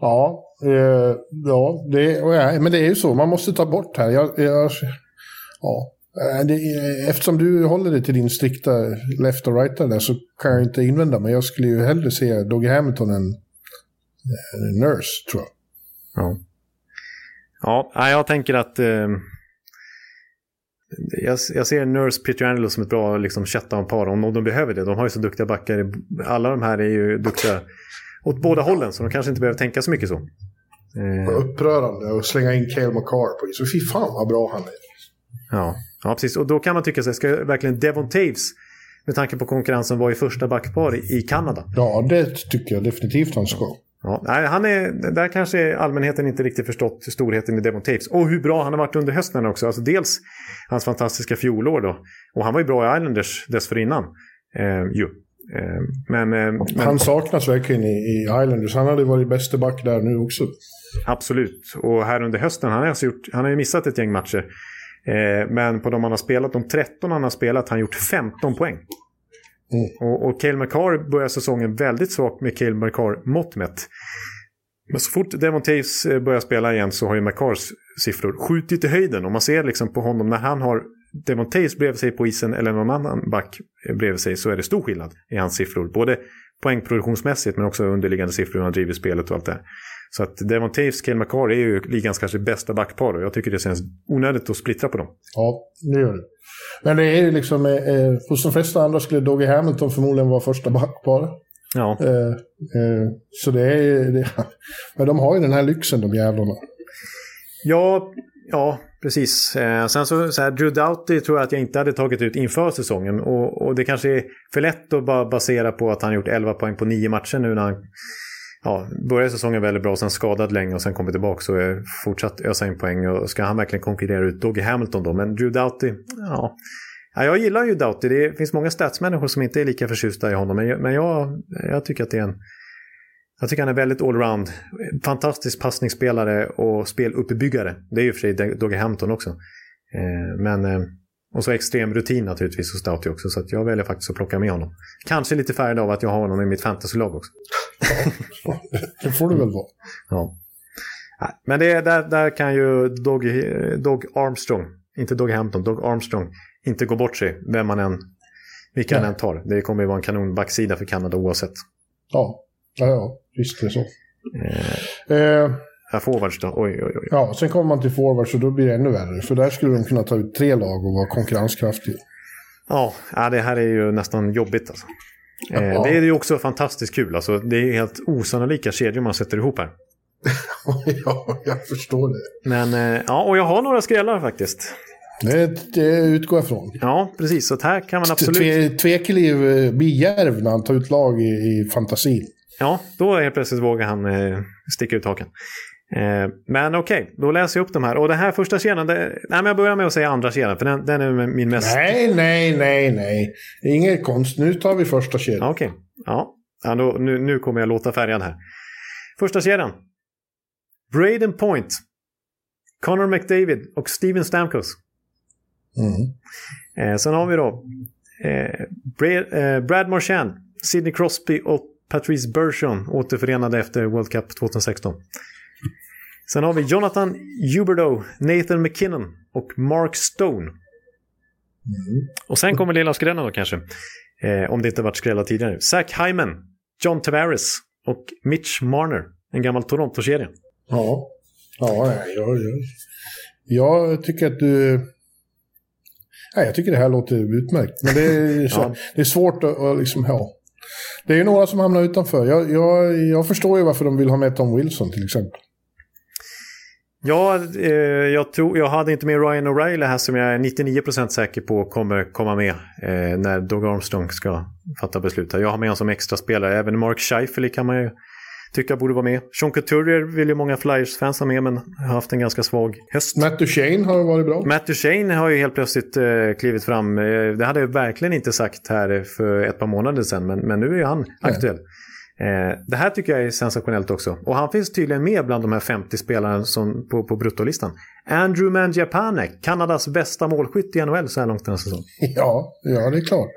Ja, eh, ja, det, ja, men det är ju så. Man måste ta bort här. Jag, jag, ja. Eh, eftersom du håller dig till din strikta left och right där så kan jag inte invända. Men jag skulle ju hellre se Doggy Hamilton än eh, Nurse, tror jag. Ja. Ja, jag tänker att eh, jag, jag ser Nurse Pietrangelo som ett bra liksom, shutdown-par om de behöver det. De har ju så duktiga backar. Alla de här är ju duktiga åt båda hållen så de kanske inte behöver tänka så mycket så. Eh, Upprörande att slänga in Cale McCarr på is. Så fy fan vad bra han är. ja. Ja, precis. Och då kan man tycka sig, ska verkligen Devon Taves med tanke på konkurrensen vara i första backpar i, Kanada? Ja, det tycker jag definitivt han ska. Ja, nej, han är, där kanske allmänheten inte riktigt förstått storheten i Devon Taves. Och hur bra han har varit under hösten också. Alltså dels hans fantastiska fjolår då. Och han var ju bra i Islanders dessförinnan. Eh, ju. Eh, men, eh, men Han saknas verkligen i, i Islanders. Han hade varit bästa back där nu också. absolut. Och här under hösten, han har, alltså gjort, han har ju missat ett gäng matcher. Eh, men på de han har spelat, de 13 han har spelat, har han gjort 15 poäng. Och, och Cale McCarr börjar säsongen väldigt svagt med Cale McCarr mått mätt. Men så fort Devon Taves eh, börjar spela igen så har ju McCarrs siffror skjutit i höjden. Och man ser liksom på honom när han har Devon Taves bredvid sig på isen eller någon annan back bredvid sig så är det stor skillnad i hans siffror. Både poängproduktionsmässigt men också underliggande siffror hur han driver spelet och allt det här. Så att Devon Taves, Cale McCarr är ju ligans kanske bästa backpar och jag tycker det känns onödigt att splittra på dem. Ja, det gör det. Men det är ju liksom, eh, hos de flesta andra skulle Doggy Hamilton förmodligen vara första backpar. Ja. Eh, eh, så det är ju... Men de har ju den här lyxen de jävlarna. Ja, ja precis. Eh, sen så, så här, Drew Doughty tror jag att jag inte hade tagit ut inför säsongen. Och, och det kanske är för lätt att bara basera på att han gjort 11 poäng på 9 matcher nu när han ja, började säsongen väldigt bra sen skadad länge och sen kommer tillbaka så är fortsatt ösa in poäng. Och ska han verkligen konkurrera ut Doggy Hamilton då? Men Drew Doughty, ja. ja jag gillar ju Doughty. Det finns många statsmänniskor som inte är lika förtjusta i honom. Men, men jag, jag tycker att det är en... Jag tycker han är väldigt allround. Fantastisk passningsspelare och speluppbyggare. Det är ju för sig Doggy Hamilton också. Eh, men... Eh, och så extrem rutin naturligtvis hos Doughty också. Så att jag väljer faktiskt att plocka med honom. Kanske lite färgad av att jag har honom i mitt fantasylag också. det får du väl vara. Ja. Men det, där, där kan ju Dog, Dog Armstrong, inte Dog Hampton, Dog Armstrong, inte gå bort sig, vem man än, vilka han än tar. Det kommer ju vara en kanonbacksida för Kanada oavsett. Ja, ja, ja visst är det så. Eh, eh, Ja, forwards då. Oj, oj, oj. Ja, sen kommer man till forwards och då blir det ännu värre. För där skulle de kunna ta ut tre lag och vara konkurrenskraftiga. Ja, ja det här är ju nästan jobbigt alltså. Eh, Ja. Det är ju också fantastiskt kul. Alltså, det är helt osannolika kedjor man sätter ihop här. ja, jag förstår det. Men eh, ja, och jag har några skrällar faktiskt. Det, det utgår jag från. Ja, precis. Så här kan man absolut... Tve, Tvekeliv eh, blir djärv när han tar ut lag i, i fantasin. Ja, då helt plötsligt vågar han eh, sticka ut hakan. Eh, men okej, då läser jag upp de här. Och den här första kedjan, nej men jag börjar med att säga andra kedjan, för den, den är min mest... Nej, nej, nej, nej. Inget konst. Nu tar vi första kedjan. Ja, Okej, ja. ja då, nu, nu kommer jag låta färjan här. Första kedjan. Braden Point, Connor McDavid och Steven Stamkos. Mm. Eh, sen har vi då eh, Brad, eh, Brad Marchand, Sidney Crosby och Patrice Bergeron återförenade efter World Cup 2016. Sen har vi Jonathan Huberdeau, Nathan McKinnon och Mark Stone. Och sen kommer lilla skrällen då kanske. Eh, om det inte varit skrällar tidigare. Zach Hyman, John Tavares och Mitch Marner. En gammal Toronto-kedja. Ja, ja, jag, jag, jag tycker att du... Nej, jag tycker det här låter utmärkt. Men det är, så, Ja. det är svårt att, att liksom, ja. Det är ju några som hamnar utanför. Jag, jag, jag förstår ju varför de vill ha med Tom Wilson till exempel. Ja, eh, jag, tror, jag hade inte med Ryan O'Reilly här som jag är 99% säker på kommer komma med eh, när Doug Armstrong ska fatta beslut. här. Jag har med honom som extra spelare. Även Mark Scheifele kan man ju tycka borde vara med. Sean Couturier vill ju många Flyers-fans ha med men har haft en ganska svag höst. Matt Duchene har varit bra. Matt Duchene har ju helt plötsligt eh, klivit fram. Eh, det hade jag verkligen inte sagt här för ett par månader sedan, men, men nu är ju han aktuell. Eh, det här tycker jag är sensationellt också. Och han finns tydligen med bland de här 50 spelarna som, på, på bruttolistan. Andrew Mangiapane, Kanadas bästa målskytt i NHL så här långt den här säsongen. Ja, ja, det är klart.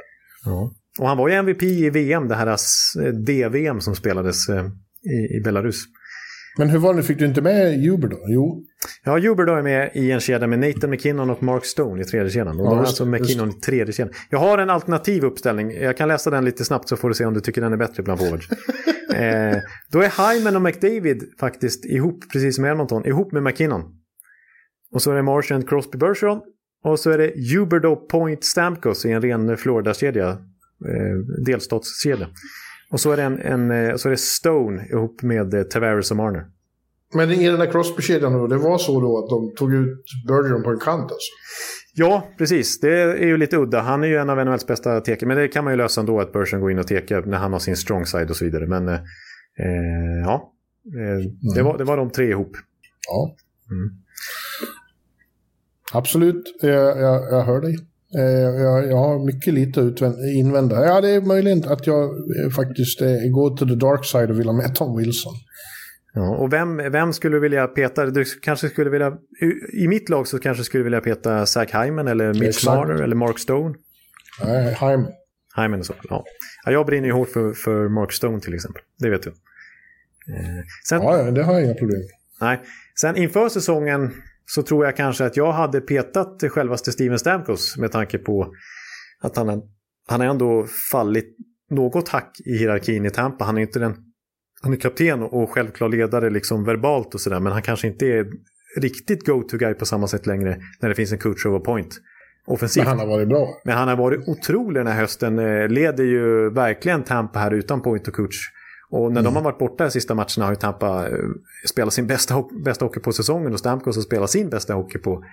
Och han var ju MVP i VM, det här eh, DVM som spelades eh, i, i Belarus. Men hur var det, fick du inte med Huber då? Jo, Ja, Huber är med i en kedja med Nathan McKinnon och Mark Stone i tredje kedjan. Och Ja, då alltså McKinnon i tredje kedjan. Jag har en alternativ uppställning. Jag kan läsa den lite snabbt så får du se om du tycker den är bättre bland forwards. eh, då är Hyman och McDavid faktiskt ihop, precis som Edmonton, ihop med McKinnon. Och så är det Marchand, Crosby, Bergeron. Och så är det Huberdo Point Stamkos i en ren Florida-kedja. Eh, delstatskedja. Och så är det, en, en, eh, så är det Stone ihop med eh, Tavares och Marner. men i den där Crosby-kedjan då, det var så då att de tog ut Bergeron på en kant alltså? Ja, precis. Det är ju lite udda. Han är ju en av NHLs bästa tekare. Men det kan man ju lösa ändå att Bergeron går in och tekar när han har sin strong side och så vidare. Men eh, eh, ja, eh, det, var, det var de tre ihop. Ja. Mm. Absolut, jag, jag, jag hör dig. Eh, Jag, jag har mycket lite att invända. Ja, det är möjligt att jag eh, faktiskt eh, går till the dark side och vill ha med Tom Wilson. Ja, och vem, vem skulle du vilja peta? Du kanske skulle vilja, I mitt lag så kanske skulle vilja peta Zach Hyman eller Mitch. Marner eller Mark Stone. Nej, Hyman. Hyman och så. Ja. Ja, jag brinner ju hårt för, för Mark Stone till exempel. Det vet du. Sen, Ja, ja, det har jag inga problem med. Nej. Sen inför säsongen så tror jag kanske att jag hade petat självaste Steven Stamkos med tanke på att han, han ändå fallit något hack i hierarkin i Tampa. Han är inte den han är kapten och självklar ledare liksom verbalt och sådär men han kanske inte är riktigt go-to-guy på samma sätt längre när det finns en coach over point offensivt. Men han har varit bra. Men han har varit otrolig den här hösten. Eh, Leder ju verkligen Tampa här utan point och coach. Och när de har varit borta de sista matcherna har ju Tampa eh, spelat sin bästa, bästa hockey på säsongen och Stamkos har spelat sin bästa hockey på,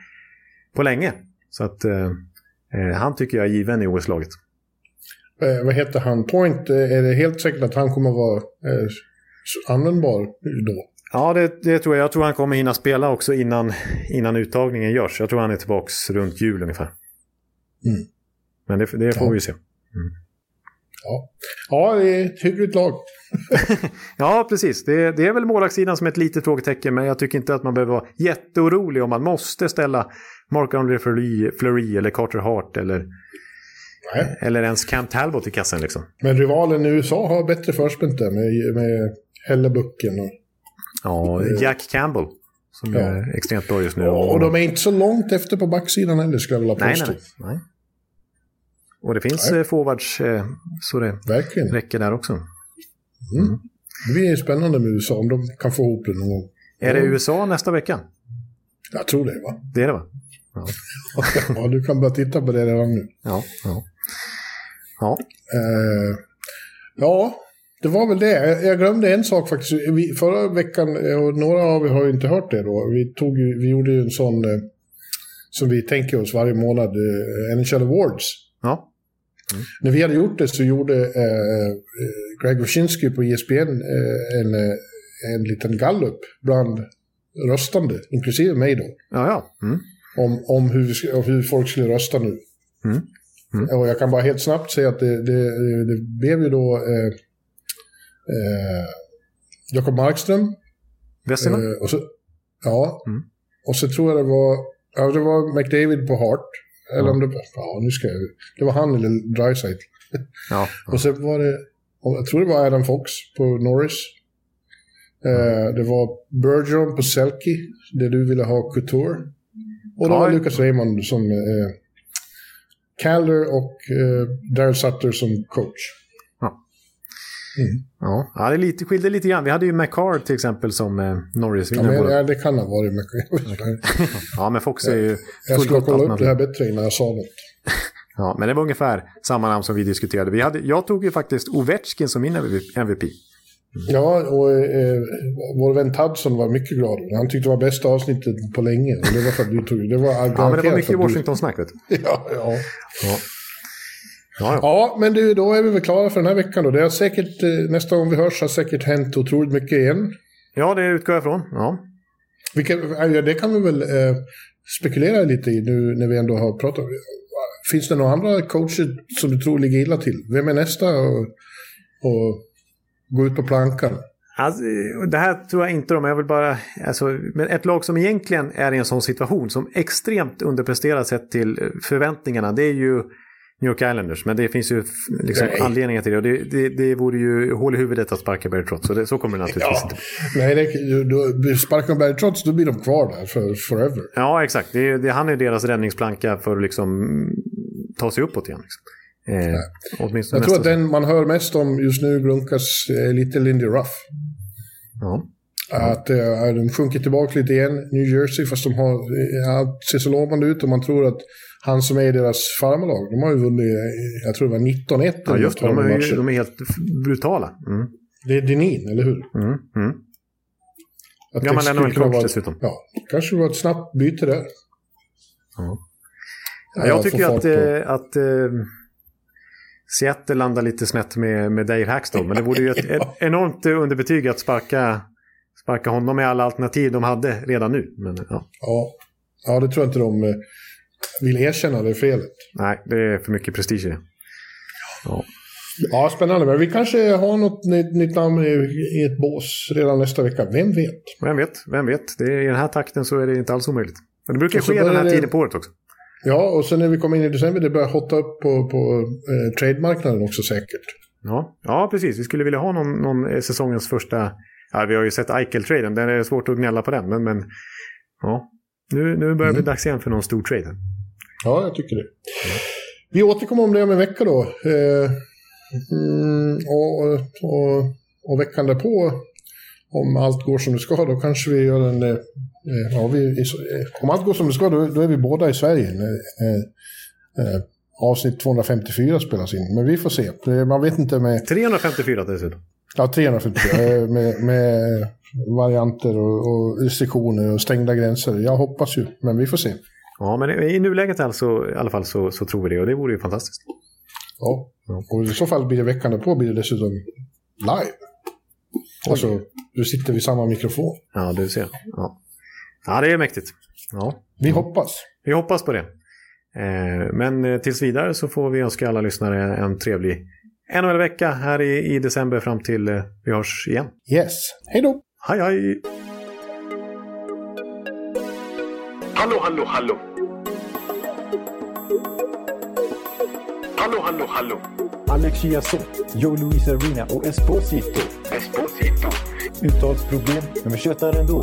på länge. Så att eh, eh, han tycker jag är given i OS-laget. Eh, vad heter han? Point, eh, är det helt säkert att han kommer vara eh, användbar då? Ja, det, det tror jag. Jag tror han kommer hinna spela också innan, innan uttagningen görs. Jag tror han är tillbaka runt jul ungefär. Mm. Men det, det får Ja. vi se. Ja, ja det är ett hyggligt lag. Ja, precis. Det, det är väl målvaktssidan som är ett litet frågetecken, men jag tycker inte att man behöver vara jätteorolig om man måste ställa Mark-André Fleury, Fleury eller Carter Hart eller, Nej. eller ens Cam Talbot i kassen. Liksom. Men rivalen i USA har bättre förspänt där med, med Hellebucken. Och, Ja, Jack Campbell, som Ja. är extremt bra just nu. och de är inte så långt efter på backsidan heller skulle jag vilja nej, påstå. nej, nej. Och det finns Nej. eh, forwards eh, så det Verkligen. räcker där också. Det blir spännande med USA om de kan få ihop det någon gång. Är det Ja. USA nästa vecka? Jag tror det va? Det är det va? ja, du kan börja titta på det redan nu. Ja. Ja, ja. Eh, ja, det var väl det. Jag- glömde en sak faktiskt. Vi, förra veckan, eh, och några av er har ju inte hört det då, vi, tog, vi gjorde ju en sån eh, som vi tänker oss varje månad, eh, NHL Awards. ja. När vi hade gjort det så gjorde eh, eh, Greg Wyszynski på ESPN eh, en, eh, en liten gallup bland röstande, inklusive mig då, ja, ja. Mm. om, om, hur, om hur folk skulle rösta nu. Mm. Mm. Och jag kan bara helt snabbt säga att det, det, det blev ju då eh, eh, Jakob Markström. Vesina? Eh, och så, ja, Mm. och så tror jag det var, ja, det var McDavid på Hart. Eller Ja. om det ja nu ska jag, det var han eller Dreisaitl. Ja. Och så var det, jag tror det var Adam Fox på Norris. Eh, det var Bergeron på Selke, det du ville ha Couture. Och Ja, var ja. Lucas Raymond som eh, Calder och eh, Daryl Sutter som coach. Ja, ja det är lite, skilde lite grann. Vi hade ju McCard till exempel som eh, Ja, Norris-vinnare. men, ja, det kan ha varit mycket. Ja, men Fox är ju Jag ska fullgott kolla upp det här bättre innan jag sa något. Ja, men det var ungefär samma namn som vi diskuterade. Vi hade, jag tog ju faktiskt Ovechkin som min MVP. Ja, och eh, vår vän Tadson var mycket glad. Han tyckte det var bästa avsnittet på länge. Och det var för att du tog det. var Ja, men det var mycket Washington-snack. du. Ja, ja. Ja. Ja, men du, då är vi väl klara för den här veckan då. Det har säkert, eh, nästa gång vi hörs har säkert hänt otroligt mycket igen. ja, det utgår jag ifrån. Ja. Vilka, ja, det kan vi väl eh, spekulera lite i nu när vi ändå har pratat. Finns det några andra coacher som du tror ligger illa till? Vem är nästa och, och gå ut på plankan? Alltså, det här tror jag inte om. Jag vill bara... Alltså, men ett lag som egentligen är i en sån situation som extremt underpresterar sett till förväntningarna. Det är ju New York Islanders. Men det finns ju liksom Nej. anledningar till det. Det, det. Det vore ju hål i huvudet att sparka Barry Trotz. Så, det, så kommer det naturligtvis inte. Nej, det, då, sparkar Barry Trotz då blir de kvar där för forever. Ja, exakt. Det, det, han är deras räddningsplanka för att liksom ta sig uppåt igen. Liksom. Eh, Jag tror att den man hör mest om just nu glunkas är lite Lindy Ruff. Ja. Att eh, de sjunker tillbaka lite igen, New Jersey, fast de har, ja, ser så lovande ut och man tror att han som är i deras farmarlag, de har ju vunnit, jag tror det var 19-1 Ja, just De är, ju- de är helt brutala. Mm. Det är Denin, eller hur? Mm. Mm. Att Gammal NHL-coach dessutom. Ja, kanske var ett snabbt byte där. Ja. Ja, jag tycker att, eh, att eh, Seattle landar lite snett med, med Dave Hackstall. Men det vore ju ett, ett enormt underbetyg att sparka, sparka honom med alla alternativ de hade redan nu. Men ja, Ja. ja, det tror jag inte de eh, vill erkänna det felet. nej, det är för mycket prestige det. Ja, spännande. Men vi kanske har något nytt, namn i, ett bås redan nästa vecka. Vem vet? Vem vet, vem vet. Det är, I den här takten så är det inte alls omöjligt. Men det brukar ske den här det- tiden på året också. Ja, och sen när vi kommer in i december, det börjar hotta upp på, på eh, trademarknaden också säkert. Ja, ja, precis. Vi skulle vilja ha någon, någon eh, säsongens första... Ja, vi har ju sett Eichel-traden. Det är svårt att gnälla på den. Men, men ja, Nu, nu börjar det bli dags igen för någon stor trade. Ja, jag tycker det. Vi återkommer om det om en vecka då. Eh, mm, och, och, och veckan därpå, om allt går som det ska, då kanske vi gör en... Eh, ja, vi, i- om allt går som det ska, då, då är vi båda i Sverige. Eh, eh, avsnitt 254 spelas in, men vi får se. Man vet inte med... 354 dessutom. Ja, 354 eh, med, med varianter och, och restriktioner och stängda gränser. Jag hoppas ju, men vi får se. Ja, men i nuläget alltså, i alla fall så, så tror vi det och det vore ju fantastiskt. Ja, och i så fall blir det veckan därpå blir det dessutom live. Alltså, du sitter vid samma mikrofon. Ja, du ser. Ja, ja det är mäktigt. Ja, Vi hoppas. vi hoppas på det. Eh, men eh, tills vidare så får vi önska alla lyssnare en trevlig NHL-vecka här i, i december fram till eh, vi hörs igen. Yes. Hej då! Hej hej! Hallå, hallå, hallå. Hallå, hallå, hallå. Alex Chiazot, Joe Luis Arena och Esposito. Esposito. Uttalsproblem, men vi tjötar ändå.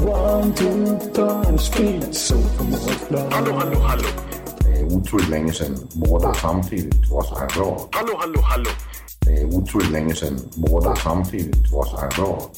One, two, punch, speed, so Hallå, hallå, hallå. Det är otroligt länge sedan båda samtidigt var så här bra. Hallå, hallå, hallå. Det är otroligt länge sedan båda samtidigt var så här bra.